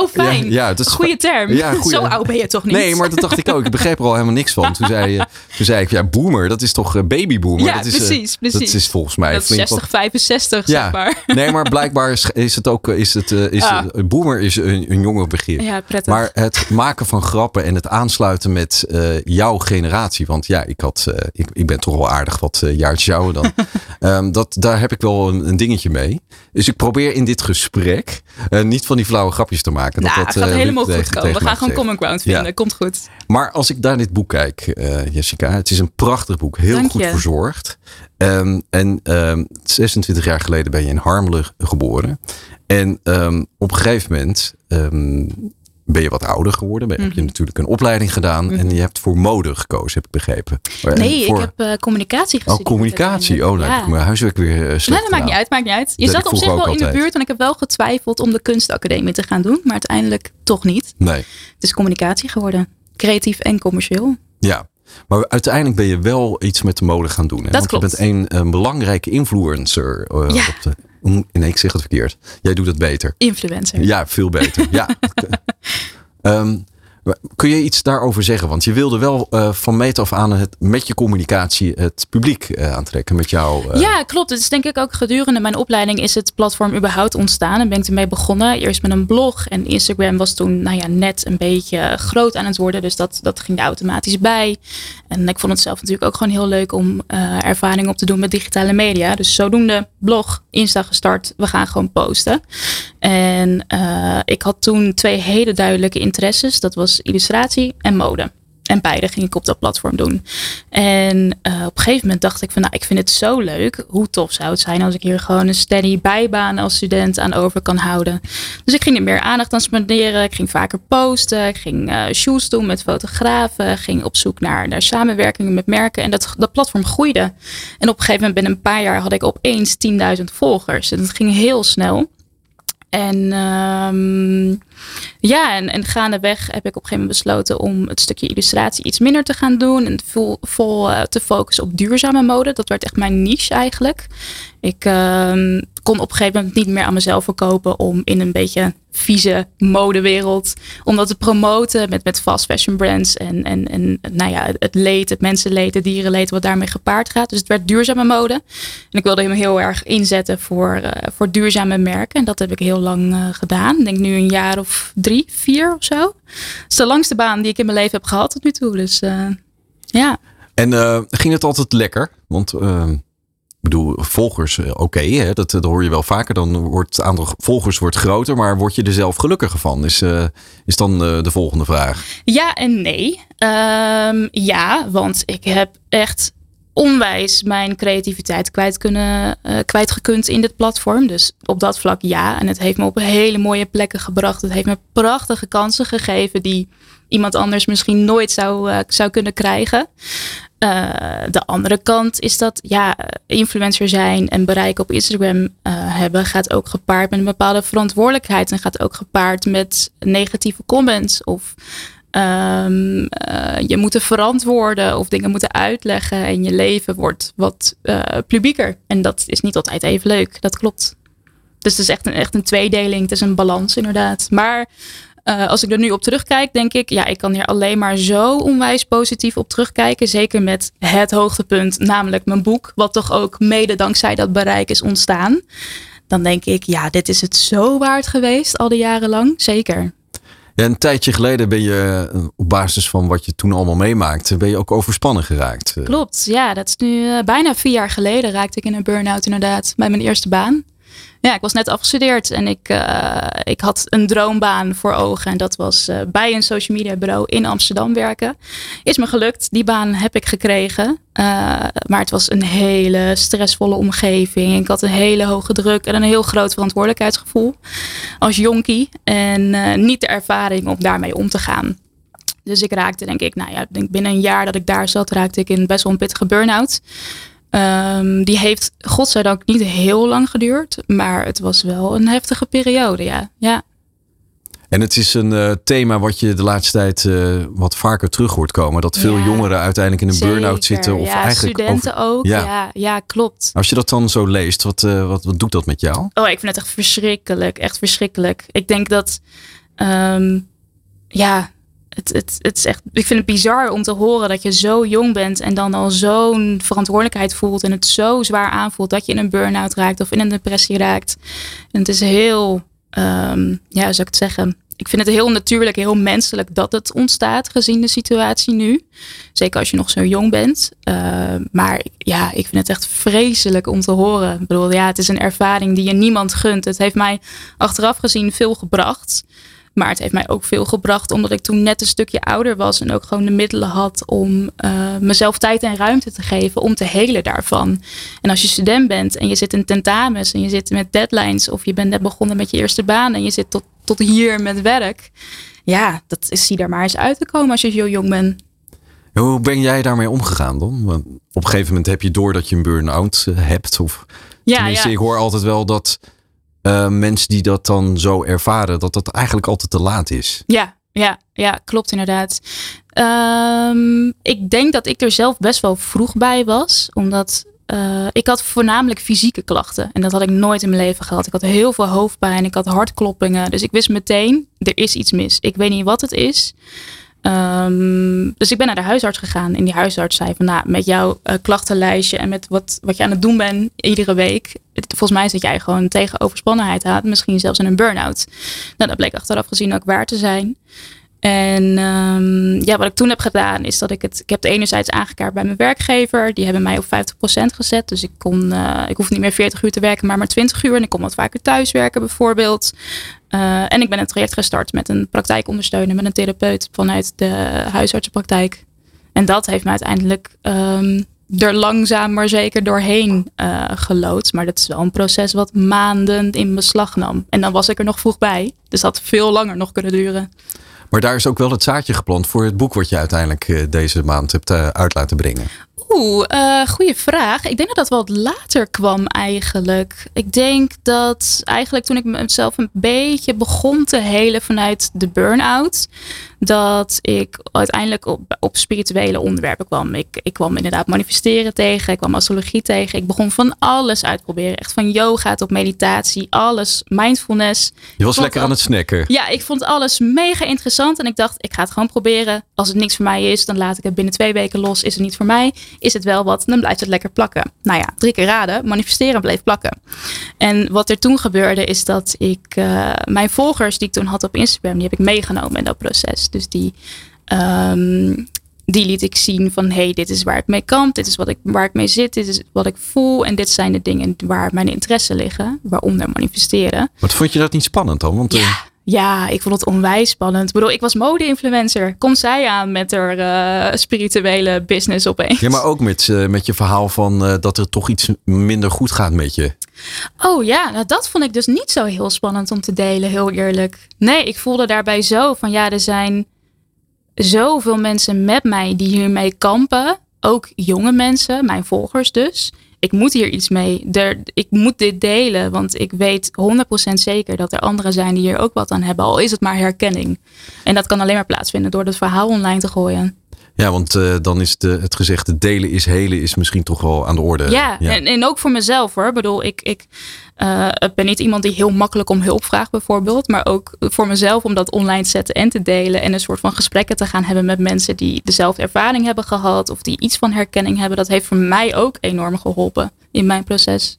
Oh fijn. Ja, ja, dat is- Goeie term. Ja, goeie- Zo oud ben je toch niet? Nee, maar dat dacht ik ook. Ik begreep er al helemaal niks van. Toen zei, je- toen zei ik, ja, boomer, dat is toch eh, babyboomer? Ja, dat is, eh, precies, precies. Dat is volgens mij Dat is flink 60, wat- 65 Ja, zeg maar. [LAUGHS] nee, maar blijkbaar is, is het ook, eh, is het, eh, is Ah. boomer is een, een jonge begrip. Ja, prettig. Maar het maken van grappen en het aansluiten met eh, jouw generatie. Want ja, ik, had, eh, ik, ik ben toch wel aardig wat eh, jaartjes dan. [LAUGHS] Ehm, dat, daar heb ik wel een, een dingetje mee. Dus ik probeer in dit gesprek niet van die flauwe grapjes te maken. Dat nou, dat, gaat helemaal goed tegen- komen. We gaan gewoon common ground Ja. vinden. Komt goed. Maar als ik naar dit boek kijk, Jessica, het is een prachtig boek. Heel Dank goed je. verzorgd. Ehm, en ehm, 26 jaar geleden ben je in Harmelen geboren. En ehm, op een gegeven moment ehm, ben je wat ouder geworden. Ben, Heb Mhm. je natuurlijk een opleiding gedaan. En je hebt voor mode gekozen, heb ik begrepen. En Nee, voor, ik heb eh, communicatie gezien. Oh, communicatie. Oh, nou heb ik mijn huiswerk weer eh, slecht Nee, dat maakt niet uit, maakt niet uit. Je Dat zat op zich wel in de buurt en ik heb wel getwijfeld om de kunstacademie te gaan doen, maar uiteindelijk toch niet. Nee, Het is communicatie geworden. Creatief en commercieel. ja. Maar uiteindelijk ben je wel iets met de mode gaan doen. Hè? Dat Want klopt. je bent een, een belangrijke influencer. eh, Ja. op de, nee, ik zeg het verkeerd. Jij doet het beter. Influencer. Ja, veel beter. ja. [LAUGHS] Ehm, kun je iets daarover zeggen? Want je wilde wel eh, van meet af aan het, met je communicatie het publiek eh, aantrekken. Met jou. eh, Ja, klopt. Het is denk ik ook gedurende mijn opleiding is het platform überhaupt ontstaan. En ben ik ermee begonnen. Eerst met een blog. En Instagram was toen nou ja, net een beetje groot aan het worden. Dus dat, dat ging er automatisch bij. En ik vond het zelf natuurlijk ook gewoon heel leuk om ervaring op te doen met digitale media. Dus zodoende blog, Insta gestart. We gaan gewoon posten. En ik had toen twee hele duidelijke interesses. Dat was illustratie en mode. En beide ging ik op dat platform doen. En eh, op een gegeven moment dacht ik van, nou, ik vind het zo leuk. Hoe tof zou het zijn als ik hier gewoon een steady bijbaan als student aan over kan houden. Dus ik ging er meer aandacht aan spenderen. Ik ging vaker posten. Ik ging eh shoots doen met fotografen. Ging op zoek naar, naar samenwerkingen met merken. En dat, dat platform groeide. En op een gegeven moment binnen een paar jaar had ik opeens 10.000 volgers. En dat ging heel snel. En ehm, ja, en, en gaandeweg heb ik op een gegeven moment besloten om het stukje illustratie iets minder te gaan doen. En vol, vol eh, te focussen op duurzame mode. Dat werd echt mijn niche eigenlijk. Ik ehm, kon op een gegeven moment niet meer aan mezelf verkopen om in een beetje vieze modewereld. Om dat te promoten met, met fast fashion brands. En, en, en nou ja, het leed, het mensenleed, het dierenleed, wat daarmee gepaard gaat. Dus het werd duurzame mode. En ik wilde hem heel erg inzetten voor, eh, voor duurzame merken. En dat heb ik heel lang eh, gedaan. Ik denk nu een jaar of drie, vier of zo. Het is de langste baan die ik in mijn leven heb gehad tot nu toe. Dus eh, ja. En ging het altijd lekker? Want bedoel, volgers, eh, oké, dat, dat hoor je wel vaker. Dan wordt het aantal volgers wordt groter, maar word je er zelf gelukkiger van? Is, eh, is dan eh, de volgende vraag. Ja en nee. Ehm, ja, want ik heb echt onwijs mijn creativiteit kwijt kunnen, kwijtgekund in dit platform. Dus op dat vlak ja. En het heeft me op hele mooie plekken gebracht. Het heeft me prachtige kansen gegeven die iemand anders misschien nooit zou, eh, zou kunnen krijgen. Eh, de andere kant is dat ja, influencer zijn en bereik op Instagram eh, hebben gaat ook gepaard met een bepaalde verantwoordelijkheid en gaat ook gepaard met negatieve comments of ehm, eh, je moet er verantwoorden of dingen moeten uitleggen en je leven wordt wat publieker. En dat is niet altijd even leuk, dat klopt. Dus het is echt een, echt een tweedeling, het is een balans inderdaad. Maar eh, als ik er nu op terugkijk, denk ik, ja, ik kan hier alleen maar zo onwijs positief op terugkijken. Zeker met het hoogtepunt, namelijk mijn boek, wat toch ook mede dankzij dat bereik is ontstaan. Dan denk ik, ja, dit is het zo waard geweest, al die jaren lang. Zeker. Ja, een tijdje geleden ben je eh, op basis van wat je toen allemaal meemaakte, ben je ook overspannen geraakt. Eh, Klopt, ja, dat is nu bijna vier jaar geleden raakte ik in een burn-out inderdaad, bij mijn eerste baan. Ja, ik was net afgestudeerd en ik, eh, ik had een droombaan voor ogen. En dat was eh, bij een social media bureau in Amsterdam werken. Is me gelukt, die baan heb ik gekregen. Eh, maar het was een hele stressvolle omgeving. Ik had een hele hoge druk en een heel groot verantwoordelijkheidsgevoel als jonkie. En niet de ervaring om daarmee om te gaan. Dus ik raakte, denk ik, nou ja, denk binnen een jaar dat ik daar zat, raakte ik in best wel een pittige burn-out. Ehm, die heeft godzijdank niet heel lang geduurd, maar het was wel een heftige periode, ja. ja. En het is een eh, thema wat je de laatste tijd eh, wat vaker terug hoort komen. Dat veel Ja. jongeren uiteindelijk in een burn-out zitten. Of ja, eigenlijk studenten over- ook. Ja. Ja. Ja, klopt. Als je dat dan zo leest, wat, eh, wat, wat doet dat met jou? Oh, ik vind het echt verschrikkelijk. Echt verschrikkelijk. Ik denk dat, ehm, ja, het, het, het is echt, ik vind het bizar om te horen dat je zo jong bent en dan al zo'n verantwoordelijkheid voelt en het zo zwaar aanvoelt dat je in een burn-out raakt of in een depressie raakt. En het is heel, ehm, ja, hoe zou ik het zeggen? Ik vind het heel natuurlijk, heel menselijk dat het ontstaat gezien de situatie nu. Zeker als je nog zo jong bent. Uh, maar ja, ik vind het echt vreselijk om te horen. Ik bedoel, ja, het is een ervaring die je niemand gunt. Het heeft mij achteraf gezien veel gebracht. Maar het heeft mij ook veel gebracht omdat ik toen net een stukje ouder was. En ook gewoon de middelen had om uh, mezelf tijd en ruimte te geven om te helen daarvan. En als je student bent en je zit in tentamens en je zit met deadlines. Of je bent net begonnen met je eerste baan en je zit tot, tot hier met werk. Ja, dat is, zie daar maar eens uit te komen als je zo jong bent. Hoe ben jij daarmee omgegaan dan? Want op een gegeven moment heb je door dat je een burn-out uh, hebt. Of ja, tenminste, ja. ik hoor altijd wel dat uh, mensen die dat dan zo ervaren, dat dat eigenlijk altijd te laat is. Ja, ja, ja klopt inderdaad. Um, ik denk dat ik er zelf best wel vroeg bij was. Omdat uh, ik had voornamelijk fysieke klachten. En dat had ik nooit in mijn leven gehad. Ik had heel veel hoofdpijn. Ik had hartkloppingen. Dus ik wist meteen, er is iets mis. Ik weet niet wat het is. Um, dus ik ben naar de huisarts gegaan. En die huisarts zei van, nou, met jouw uh, klachtenlijstje en met wat, wat je aan het doen bent iedere week. Volgens mij zit jij gewoon tegen overspannenheid aan. Misschien zelfs in een burn-out. Nou, dat bleek achteraf gezien ook waar te zijn. En um, ja, wat ik toen heb gedaan is dat ik het. Ik heb het enerzijds aangekaart bij mijn werkgever. Die hebben mij op 50% gezet. Dus ik kon. Uh, ik hoef niet meer 40 uur te werken, maar maar 20 uur. En ik kon wat vaker thuis werken, bijvoorbeeld. Uh, en ik ben een traject gestart met een praktijkondersteuner, met een therapeut vanuit de huisartsenpraktijk. En dat heeft me uiteindelijk um, er langzaam maar zeker doorheen uh. Maar dat is wel een proces wat maanden in beslag nam. En dan was ik er nog vroeg bij. Dus dat had veel langer nog kunnen duren. Maar daar is ook wel het zaadje geplant voor het boek wat je uiteindelijk uh, deze maand hebt uh, uit laten brengen. Oeh, uh, goede vraag. Ik denk dat dat wat later kwam eigenlijk. Ik denk dat eigenlijk toen ik mezelf een beetje begon te helen vanuit de burn-out, dat ik uiteindelijk op, op spirituele onderwerpen kwam. Ik, ik kwam inderdaad manifesteren tegen, ik kwam astrologie tegen. Ik begon van alles uitproberen. Echt van yoga tot meditatie, alles, mindfulness. Je was lekker aan het snacken. Ja, ik vond alles mega interessant en ik dacht, ik ga het gewoon proberen. Als het niks voor mij is, dan laat ik het binnen twee weken los. Is het niet voor mij? Is het wel wat? Dan blijft het lekker plakken. Nou ja, drie keer raden, manifesteren bleef plakken. En wat er toen gebeurde is dat ik uh, mijn volgers die ik toen had op Instagram, die heb ik meegenomen in dat proces. Dus die, um, die liet ik zien van hey, dit is waar ik mee kamp, dit is wat ik, waar ik mee zit, dit is wat ik voel en dit zijn de dingen waar mijn interesse liggen, waaronder manifesteren. Wat vond je dat niet spannend dan? Want, ja. Ja, ik vond het onwijs spannend. Ik bedoel, ik was mode-influencer. Komt zij aan met haar uh, spirituele business opeens? Ja, maar ook met, uh, met je verhaal van uh, dat er toch iets minder goed gaat met je. Oh ja, nou dat vond ik dus niet zo heel spannend om te delen, heel eerlijk. Nee, ik voelde daarbij zo van ja, er zijn zoveel mensen met mij die hiermee kampen. Ook jonge mensen, mijn volgers dus. Ik moet hier iets mee. Ik moet dit delen, want ik weet 100% zeker dat er anderen zijn die hier ook wat aan hebben. Al is het maar herkenning. En dat kan alleen maar plaatsvinden door het verhaal online te gooien. Ja, want uh, dan is de, het gezegde delen is helen is misschien toch wel aan de orde. Ja, ja. En, en ook voor mezelf hoor. Ik bedoel, ik, ik uh, ben niet iemand die heel makkelijk om hulp vraagt bijvoorbeeld. Maar ook voor mezelf om dat online te zetten en te delen. En een soort van gesprekken te gaan hebben met mensen die dezelfde ervaring hebben gehad. Of die iets van herkenning hebben. Dat heeft voor mij ook enorm geholpen in mijn proces.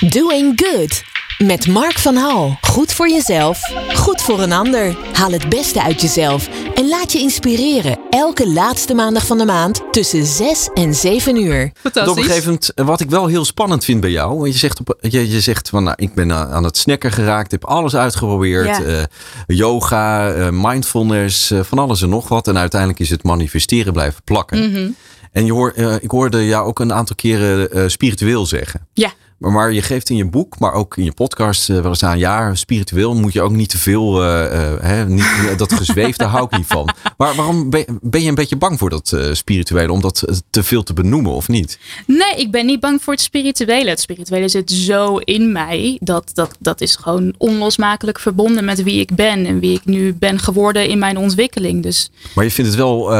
Doing Good. Met Mark van Hal. Goed voor jezelf, goed voor een ander. Haal het beste uit jezelf en laat je inspireren. Elke laatste maandag van de maand tussen 6 en 7 uur. Fantastisch. Op een gegeven moment, wat ik wel heel spannend vind bij jou. Want je zegt, op, je, je zegt van, nou, ik ben aan het snacken geraakt. Heb alles uitgeprobeerd. Ja. Uh, yoga, uh, mindfulness, uh, van alles en nog wat. En uiteindelijk is het manifesteren blijven plakken. Mm -hmm. En je hoor, ik hoorde jou ook een aantal keren spiritueel zeggen. Ja. Maar, maar je geeft in je boek, maar ook in je podcast eh, wel eens aan. Ja, spiritueel moet je ook niet te veel. eh, eh, hè, niet, [LAUGHS] dat gezweef, daar hou ik niet van. Maar waarom ben, ben je een beetje bang voor dat spirituele? Om dat te veel te benoemen of niet? Nee, ik ben niet bang voor het spirituele. Het spirituele zit zo in mij. Dat, dat, dat is gewoon onlosmakelijk verbonden met wie ik ben. En wie ik nu ben geworden in mijn ontwikkeling. Dus Maar je vindt het wel.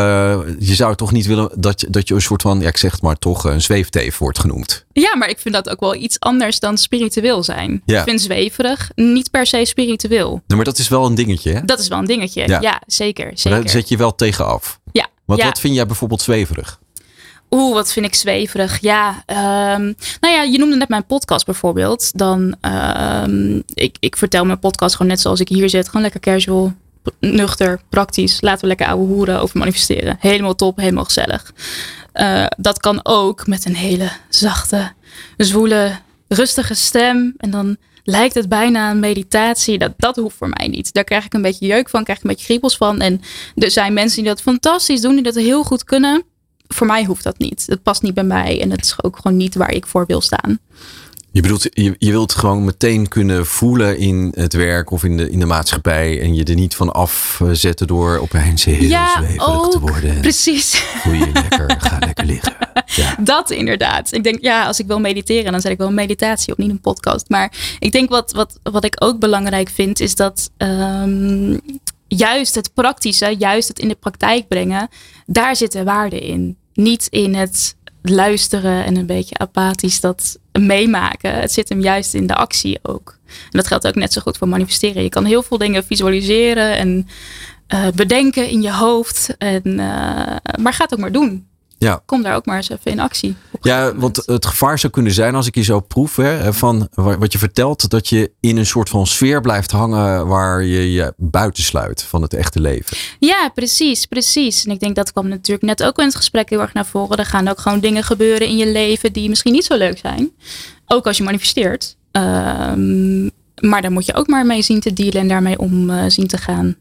je zou toch niet willen dat je, dat je een soort van. Ja, ik zeg het maar toch. Een zweefteef wordt genoemd. Ja, maar ik vind dat ook wel iets anders dan spiritueel zijn. Ja. Ik vind zweverig niet per se spiritueel. Nee, maar dat is wel een dingetje. Hè? Dat is wel een dingetje. Ja. Ja, zeker. Maar zeker. daar zet je wel tegen af. Ja. Want wat vind jij bijvoorbeeld zweverig? Oeh, wat vind ik zweverig. Ja, ehm, nou ja, je noemde net mijn podcast bijvoorbeeld. Dan, ehm, ik, ik vertel mijn podcast gewoon net zoals ik hier zit. Gewoon lekker casual, nuchter, praktisch. Laten we lekker ouwe hoeren over manifesteren. Helemaal top, helemaal gezellig. Eh, dat kan ook met een hele zachte, zwoele, rustige stem. En dan lijkt het bijna een meditatie. Dat, dat hoeft voor mij niet. Daar krijg ik een beetje jeuk van, krijg ik een beetje kriebels van. En er zijn mensen die dat fantastisch doen, die dat heel goed kunnen voor mij hoeft dat niet. Het past niet bij mij en het is ook gewoon niet waar ik voor wil staan. Je bedoelt, je, je wilt gewoon meteen kunnen voelen in het werk of in de, in de maatschappij. En je er niet van afzetten door opeens heel zweverig te worden. En precies. voel je je lekker, ga lekker liggen. [LAUGHS] Ja. Dat inderdaad. Ik denk, ja, als ik wil mediteren, dan zet ik wel een meditatie op, niet een podcast. Maar ik denk wat, wat, wat ik ook belangrijk vind, is dat ehm, juist het praktische, juist het in de praktijk brengen, daar zit de waarde in. Niet in het luisteren en een beetje apathisch dat meemaken. Het zit hem juist in de actie ook. En dat geldt ook net zo goed voor manifesteren. Je kan heel veel dingen visualiseren en eh, bedenken in je hoofd. En, eh, maar ga het ook maar doen. Ja. Kom daar ook maar eens even in actie. Ja, want het gevaar zou kunnen zijn als ik je zo proef hè, van wa- wat je vertelt, dat je in een soort van sfeer blijft hangen waar je je buitensluit van het echte leven. Ja, precies, precies. En ik denk dat kwam natuurlijk net ook in het gesprek heel erg naar voren. Er gaan ook gewoon dingen gebeuren in je leven die misschien niet zo leuk zijn. Ook als je manifesteert. Ehm, maar daar moet je ook maar mee zien te dealen en daarmee om eh, zien te gaan.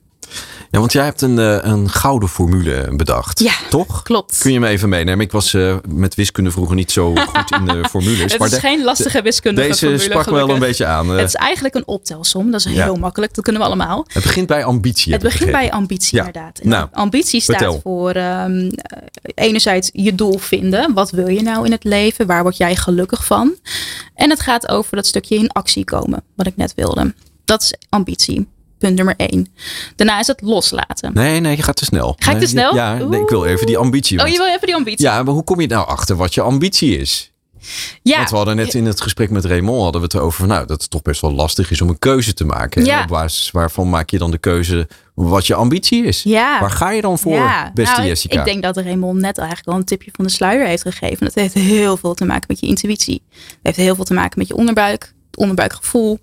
Ja, want jij hebt een, eh, een gouden formule bedacht. Ja, toch? Klopt. Kun je me even meenemen? Ik was eh, met wiskunde vroeger niet zo [LAUGHS] goed in de formules. het maar is de- geen lastige wiskundige deze formule, sprak wel een beetje aan. Eh, Het is eigenlijk een optelsom. Dat is Ja. heel makkelijk. Dat kunnen we allemaal. het begint bij ambitie. Het begint bij ambitie Ja. inderdaad. Nou, ambitie staat vertel. voor ehm, eh, enerzijds je doel vinden. Wat wil je nou in het leven? Waar word jij gelukkig van? En het gaat over dat stukje in actie komen. Wat ik net wilde. Dat is ambitie. Punt nummer één. Daarna is het loslaten. Nee, nee, je gaat te snel. Ga ik te snel? Ja, nee, ik wil even die ambitie. Oh, je wil even die ambitie? Ja, maar hoe kom je nou achter wat je ambitie is? Ja. Want we hadden net in het gesprek met Raymond hadden we het over van, nou, dat het toch best wel lastig is om een keuze te maken. En Ja. op basis waarvan maak je dan de keuze wat je ambitie is? Ja. Waar ga je dan voor, Ja, beste nou, ik- Jessica? Ik denk dat Raymond net eigenlijk al een tipje van de sluier heeft gegeven. Dat heeft heel veel te maken met je intuïtie. Het heeft heel veel te maken met je onderbuik, het onderbuikgevoel.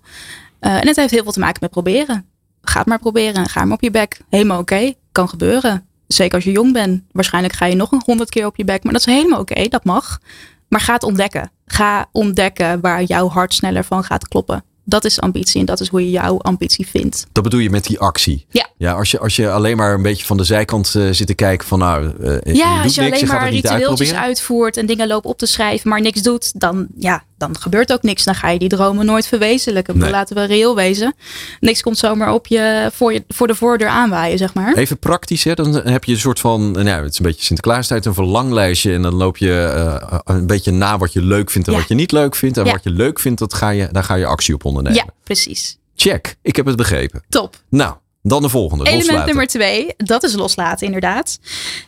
Eh, en het heeft heel veel te maken met proberen. Ga het maar proberen. Ga maar op je bek. Helemaal oké. Kan gebeuren. Zeker als je jong bent. Waarschijnlijk ga je nog een honderd keer op je bek. Maar dat is helemaal oké. Dat mag. Maar ga het ontdekken. Ga ontdekken waar jouw hart sneller van gaat kloppen. Dat is ambitie en dat is hoe je jouw ambitie vindt. Dat bedoel je met die actie? Ja. Ja, als je, als je alleen maar een beetje van de zijkant eh, zit te kijken van, nou, eh, je doet Ja, als je niks, alleen je gaat maar ritueeltjes uitvoert en dingen loopt op te schrijven, maar niks doet, dan, ja, dan gebeurt ook niks. Dan ga je die dromen nooit verwezenlijken. Nee. Laten we reëel wezen. Niks komt zomaar op je, voor, je, voor de voordeur aanwaaien, zeg maar. Even praktisch, hè? dan heb je een soort van, nou, ja, het is een beetje Sinterklaastijd, een verlanglijstje. En dan loop je eh, een beetje na wat je leuk vindt en Ja. wat je niet leuk vindt. En Ja. wat je leuk vindt, dat ga je, daar ga je actie op ondernemen. Ja, precies. Check, ik heb het begrepen. Top. Nou, dan de volgende. Element loslaten. nummer twee, dat is loslaten inderdaad.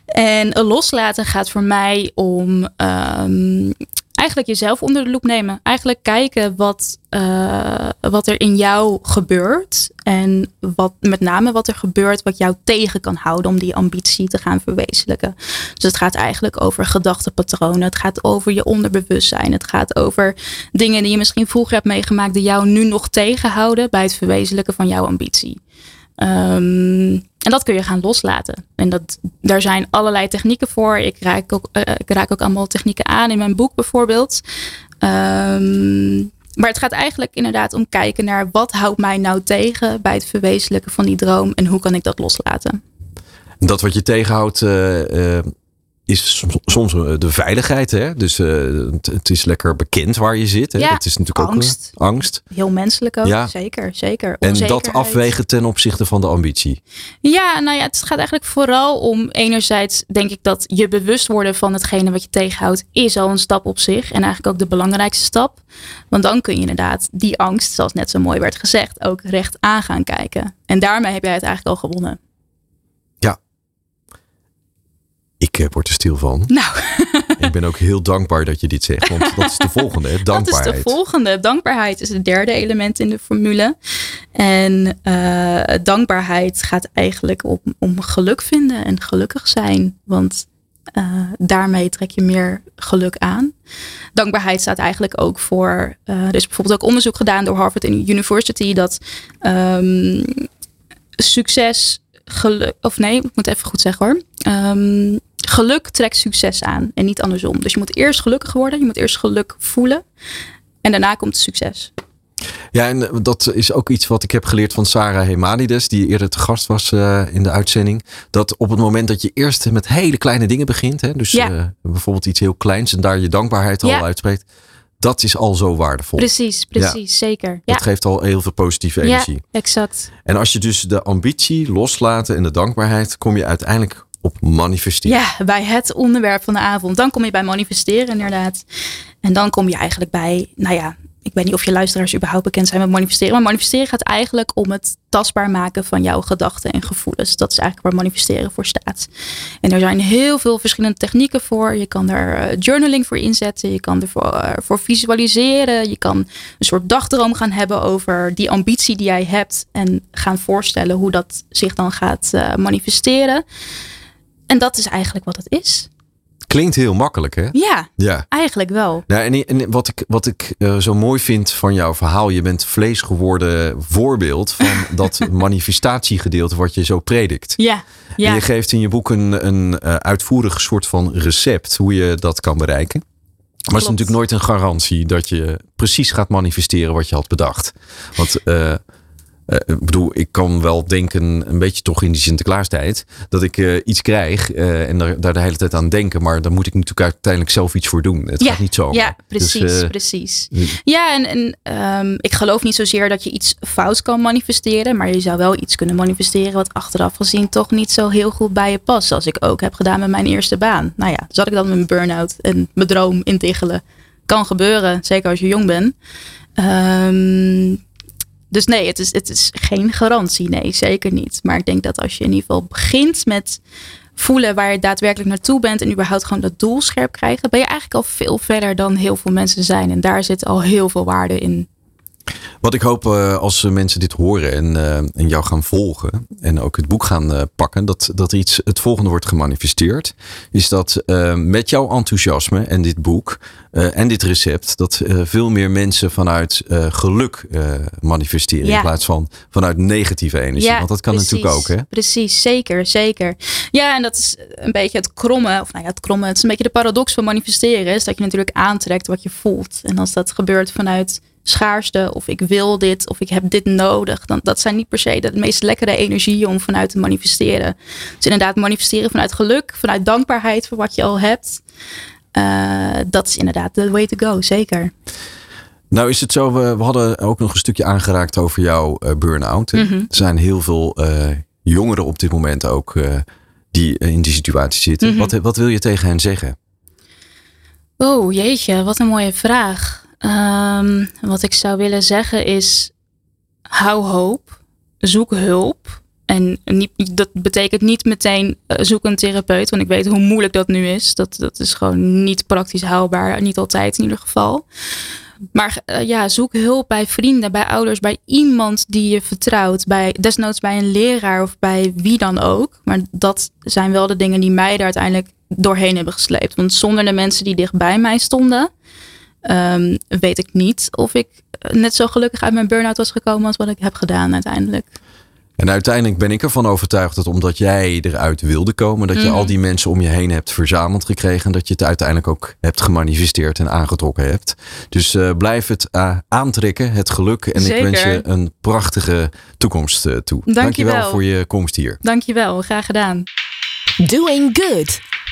En loslaten gaat voor mij om ehm, eigenlijk jezelf onder de loep nemen. Eigenlijk kijken wat, eh, wat er in jou gebeurt. En wat, met name wat er gebeurt wat jou tegen kan houden om die ambitie te gaan verwezenlijken. Dus het gaat eigenlijk over gedachtenpatronen. Het gaat over je onderbewustzijn. Het gaat over dingen die je misschien vroeger hebt meegemaakt die jou nu nog tegenhouden bij het verwezenlijken van jouw ambitie. Ehm, en dat kun je gaan loslaten. En dat, daar zijn allerlei technieken voor. Ik raak ook, eh, ik raak ook allemaal technieken aan in mijn boek bijvoorbeeld. Ehm, maar het gaat eigenlijk inderdaad om kijken naar wat houdt mij nou tegen bij het verwezenlijken van die droom en hoe kan ik dat loslaten. Dat wat je tegenhoudt, eh, eh, is soms, soms eh, de veiligheid. Hè? Dus eh, het, het is lekker bekend waar je zit. Hè? Ja, dat is natuurlijk angst. ook eh, angst. Heel menselijk ook, Ja. zeker, zeker. En dat afwegen ten opzichte van de ambitie. Ja, nou ja, het gaat eigenlijk vooral om enerzijds denk ik dat je bewust worden van hetgene wat je tegenhoudt is al een stap op zich. En eigenlijk ook de belangrijkste stap. Want dan kun je inderdaad die angst, zoals net zo mooi werd gezegd, ook recht aan gaan kijken. En daarmee heb jij het eigenlijk al gewonnen. Ik eh, word er stil van. Nou, [LAUGHS] ik ben ook heel dankbaar dat je dit zegt. Want dat is de volgende, hè? [LAUGHS] dat is dankbaarheid. de volgende. Dankbaarheid is het derde element in de formule. En eh, dankbaarheid gaat eigenlijk om, om geluk vinden en gelukkig zijn. Want eh, daarmee trek je meer geluk aan. Dankbaarheid staat eigenlijk ook voor. er is bijvoorbeeld ook onderzoek gedaan door Harvard University dat ehm, succes, geluk. Of nee, ik moet even goed zeggen hoor. Ehm, geluk trekt succes aan en niet andersom. Dus je moet eerst gelukkig worden, je moet eerst geluk voelen. En daarna komt succes. Ja, en eh, dat is ook iets wat ik heb geleerd van Sarah Hemanides, die eerder te gast was eh, in de uitzending. Dat op het moment dat je eerst met hele kleine dingen begint, hè, dus Ja. eh, bijvoorbeeld iets heel kleins en daar je dankbaarheid al Ja. uitspreekt, dat is al zo waardevol. Precies, precies, zeker. Ja, Dat geeft al heel veel positieve ja energie. exact. En als je dus de ambitie loslaat en de dankbaarheid, kom je uiteindelijk op manifesteren. Ja, bij het onderwerp van de avond. Dan kom je bij manifesteren inderdaad. En dan kom je eigenlijk bij, nou ja, ik weet niet of je luisteraars überhaupt bekend zijn met manifesteren. Maar manifesteren gaat eigenlijk om het tastbaar maken van jouw gedachten en gevoelens. Dat is eigenlijk waar manifesteren voor staat. En er zijn heel veel verschillende technieken voor. Je kan er eh, journaling voor inzetten. Je kan ervoor eh, voor visualiseren. Je kan een soort dagdroom gaan hebben over die ambitie die jij hebt. En gaan voorstellen hoe dat zich dan gaat eh, manifesteren. En dat is eigenlijk wat het is. Klinkt heel makkelijk, hè? Ja, Ja. eigenlijk wel. Nou, en, en wat ik, wat ik eh, zo mooi vind van jouw verhaal, je bent vlees geworden voorbeeld van [LAUGHS] dat manifestatiegedeelte wat je zo predikt. Ja, En ja. je geeft in je boek een, een eh, uitvoerig soort van recept hoe je dat kan bereiken. Maar het is natuurlijk nooit een garantie dat je precies gaat manifesteren wat je had bedacht. Want eh, eh, ik bedoel, ik kan wel denken, een beetje toch in die Sinterklaastijd, dat ik eh, iets krijg eh, en daar, daar de hele tijd aan denken. Maar dan moet ik natuurlijk uiteindelijk zelf iets voor doen. Het ja, gaat niet zo. Ja, precies, eh, precies. Ja, en, en ehm, ik geloof niet zozeer dat je iets fout kan manifesteren, maar je zou wel iets kunnen manifesteren wat achteraf gezien toch niet zo heel goed bij je past. Zoals ik ook heb gedaan met mijn eerste baan. Nou ja, zat ik dan mijn burn-out en mijn droom intiggelen. Kan gebeuren, zeker als je jong bent. Ehm, dus nee, het is, het is geen garantie. Nee, zeker niet. Maar ik denk dat als je in ieder geval begint met voelen waar je daadwerkelijk naartoe bent en überhaupt gewoon dat doel scherp krijgen, ben je eigenlijk al veel verder dan heel veel mensen zijn. En daar zit al heel veel waarde in. Wat ik hoop eh, als eh, mensen dit horen en, eh, en jou gaan volgen en ook het boek gaan pakken, dat, dat iets het volgende wordt gemanifesteerd. Is dat met jouw enthousiasme en dit boek en dit recept, dat veel meer mensen vanuit geluk manifesteren Ja. in plaats van vanuit negatieve energie. Want dat kan precies, natuurlijk ook, hè? Precies, zeker, zeker. Ja, en dat is een beetje het kromme, of nou ja, het kromme, het is een beetje de paradox van manifesteren, is dat je natuurlijk aantrekt wat je voelt. En als dat gebeurt vanuit schaarste, of ik wil dit, of ik heb dit nodig, dan dat zijn niet per se de meest lekkere energieën om vanuit te manifesteren. Dus inderdaad, manifesteren vanuit geluk, vanuit dankbaarheid voor wat je al hebt. Eh, dat is inderdaad the way to go, zeker. Nou is het zo, we, we hadden ook nog een stukje aangeraakt over jouw eh, burn-out. hè. Mhm. Er zijn heel veel eh, jongeren op dit moment ook die in die situatie zitten. Mhm. wat, wat wil je tegen hen zeggen? Oh jeetje, wat een mooie vraag. Ehm, wat ik zou willen zeggen is: hou hoop, zoek hulp. En niet, dat betekent niet meteen eh, zoek een therapeut, want ik weet hoe moeilijk dat nu is. Dat, dat is gewoon niet praktisch haalbaar, niet altijd in ieder geval. Maar eh, ja, zoek hulp bij vrienden, bij ouders, bij iemand die je vertrouwt. Bij, desnoods bij een leraar of bij wie dan ook. Maar dat zijn wel de dingen die mij daar uiteindelijk doorheen hebben gesleept. Want zonder de mensen die dichtbij mij stonden, ehm, weet ik niet of ik net zo gelukkig uit mijn burn-out was gekomen als wat ik heb gedaan uiteindelijk. En uiteindelijk ben ik ervan overtuigd dat omdat jij eruit wilde komen, dat je Mhm. al die mensen om je heen hebt verzameld gekregen. En dat je het uiteindelijk ook hebt gemanifesteerd en aangetrokken hebt. Dus eh, blijf het eh, aantrekken, het geluk. En ik wens je een prachtige toekomst eh, toe. Dankjewel. Dankjewel voor je komst hier. Dankjewel, graag gedaan. Doing Good.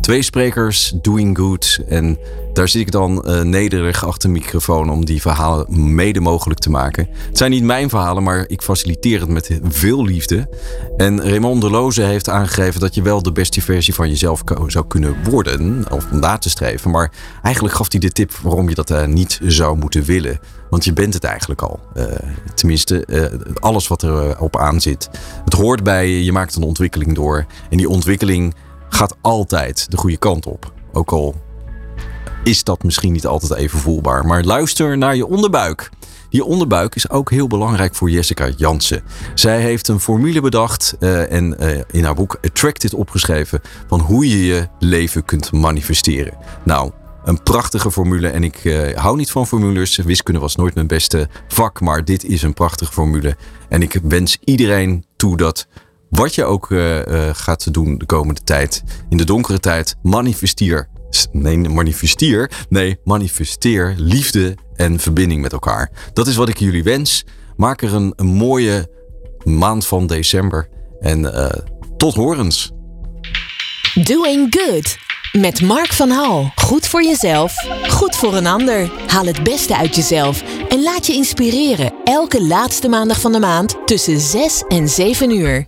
Twee sprekers, doing good. En daar zit ik dan uh, nederig achter de microfoon om die verhalen mede mogelijk te maken. Het zijn niet mijn verhalen, maar ik faciliteer het met veel liefde. En Raymond Deloze heeft aangegeven dat je wel de beste versie van jezelf zou kunnen worden. Of na te streven. Maar eigenlijk gaf hij de tip waarom je dat uh, niet zou moeten willen. Want je bent het eigenlijk al. Uh, tenminste, alles wat er op aan zit. Het hoort bij je, je maakt een ontwikkeling door. En die ontwikkeling gaat altijd de goede kant op. Ook al is dat misschien niet altijd even voelbaar. Maar luister naar je onderbuik. Die onderbuik is ook heel belangrijk voor Jessica Jansen. Zij heeft een formule bedacht uh, en uh, in haar boek Attracted opgeschreven van hoe je je leven kunt manifesteren. Nou, een prachtige formule en ik uh, hou niet van formules. Wiskunde was nooit mijn beste vak, maar dit is een prachtige formule. En ik wens iedereen toe dat wat je ook uh, uh, gaat doen de komende tijd, in de donkere tijd, manifesteer. Nee, manifesteer. Nee, manifesteer liefde en verbinding met elkaar. Dat is wat ik jullie wens. Maak er een, mooie maand van december. En uh, tot horens. Doing good. Met Mark van Hal. Goed voor jezelf, goed voor een ander. Haal het beste uit jezelf en laat je inspireren. Elke laatste maandag van de maand tussen 6 en 7 uur.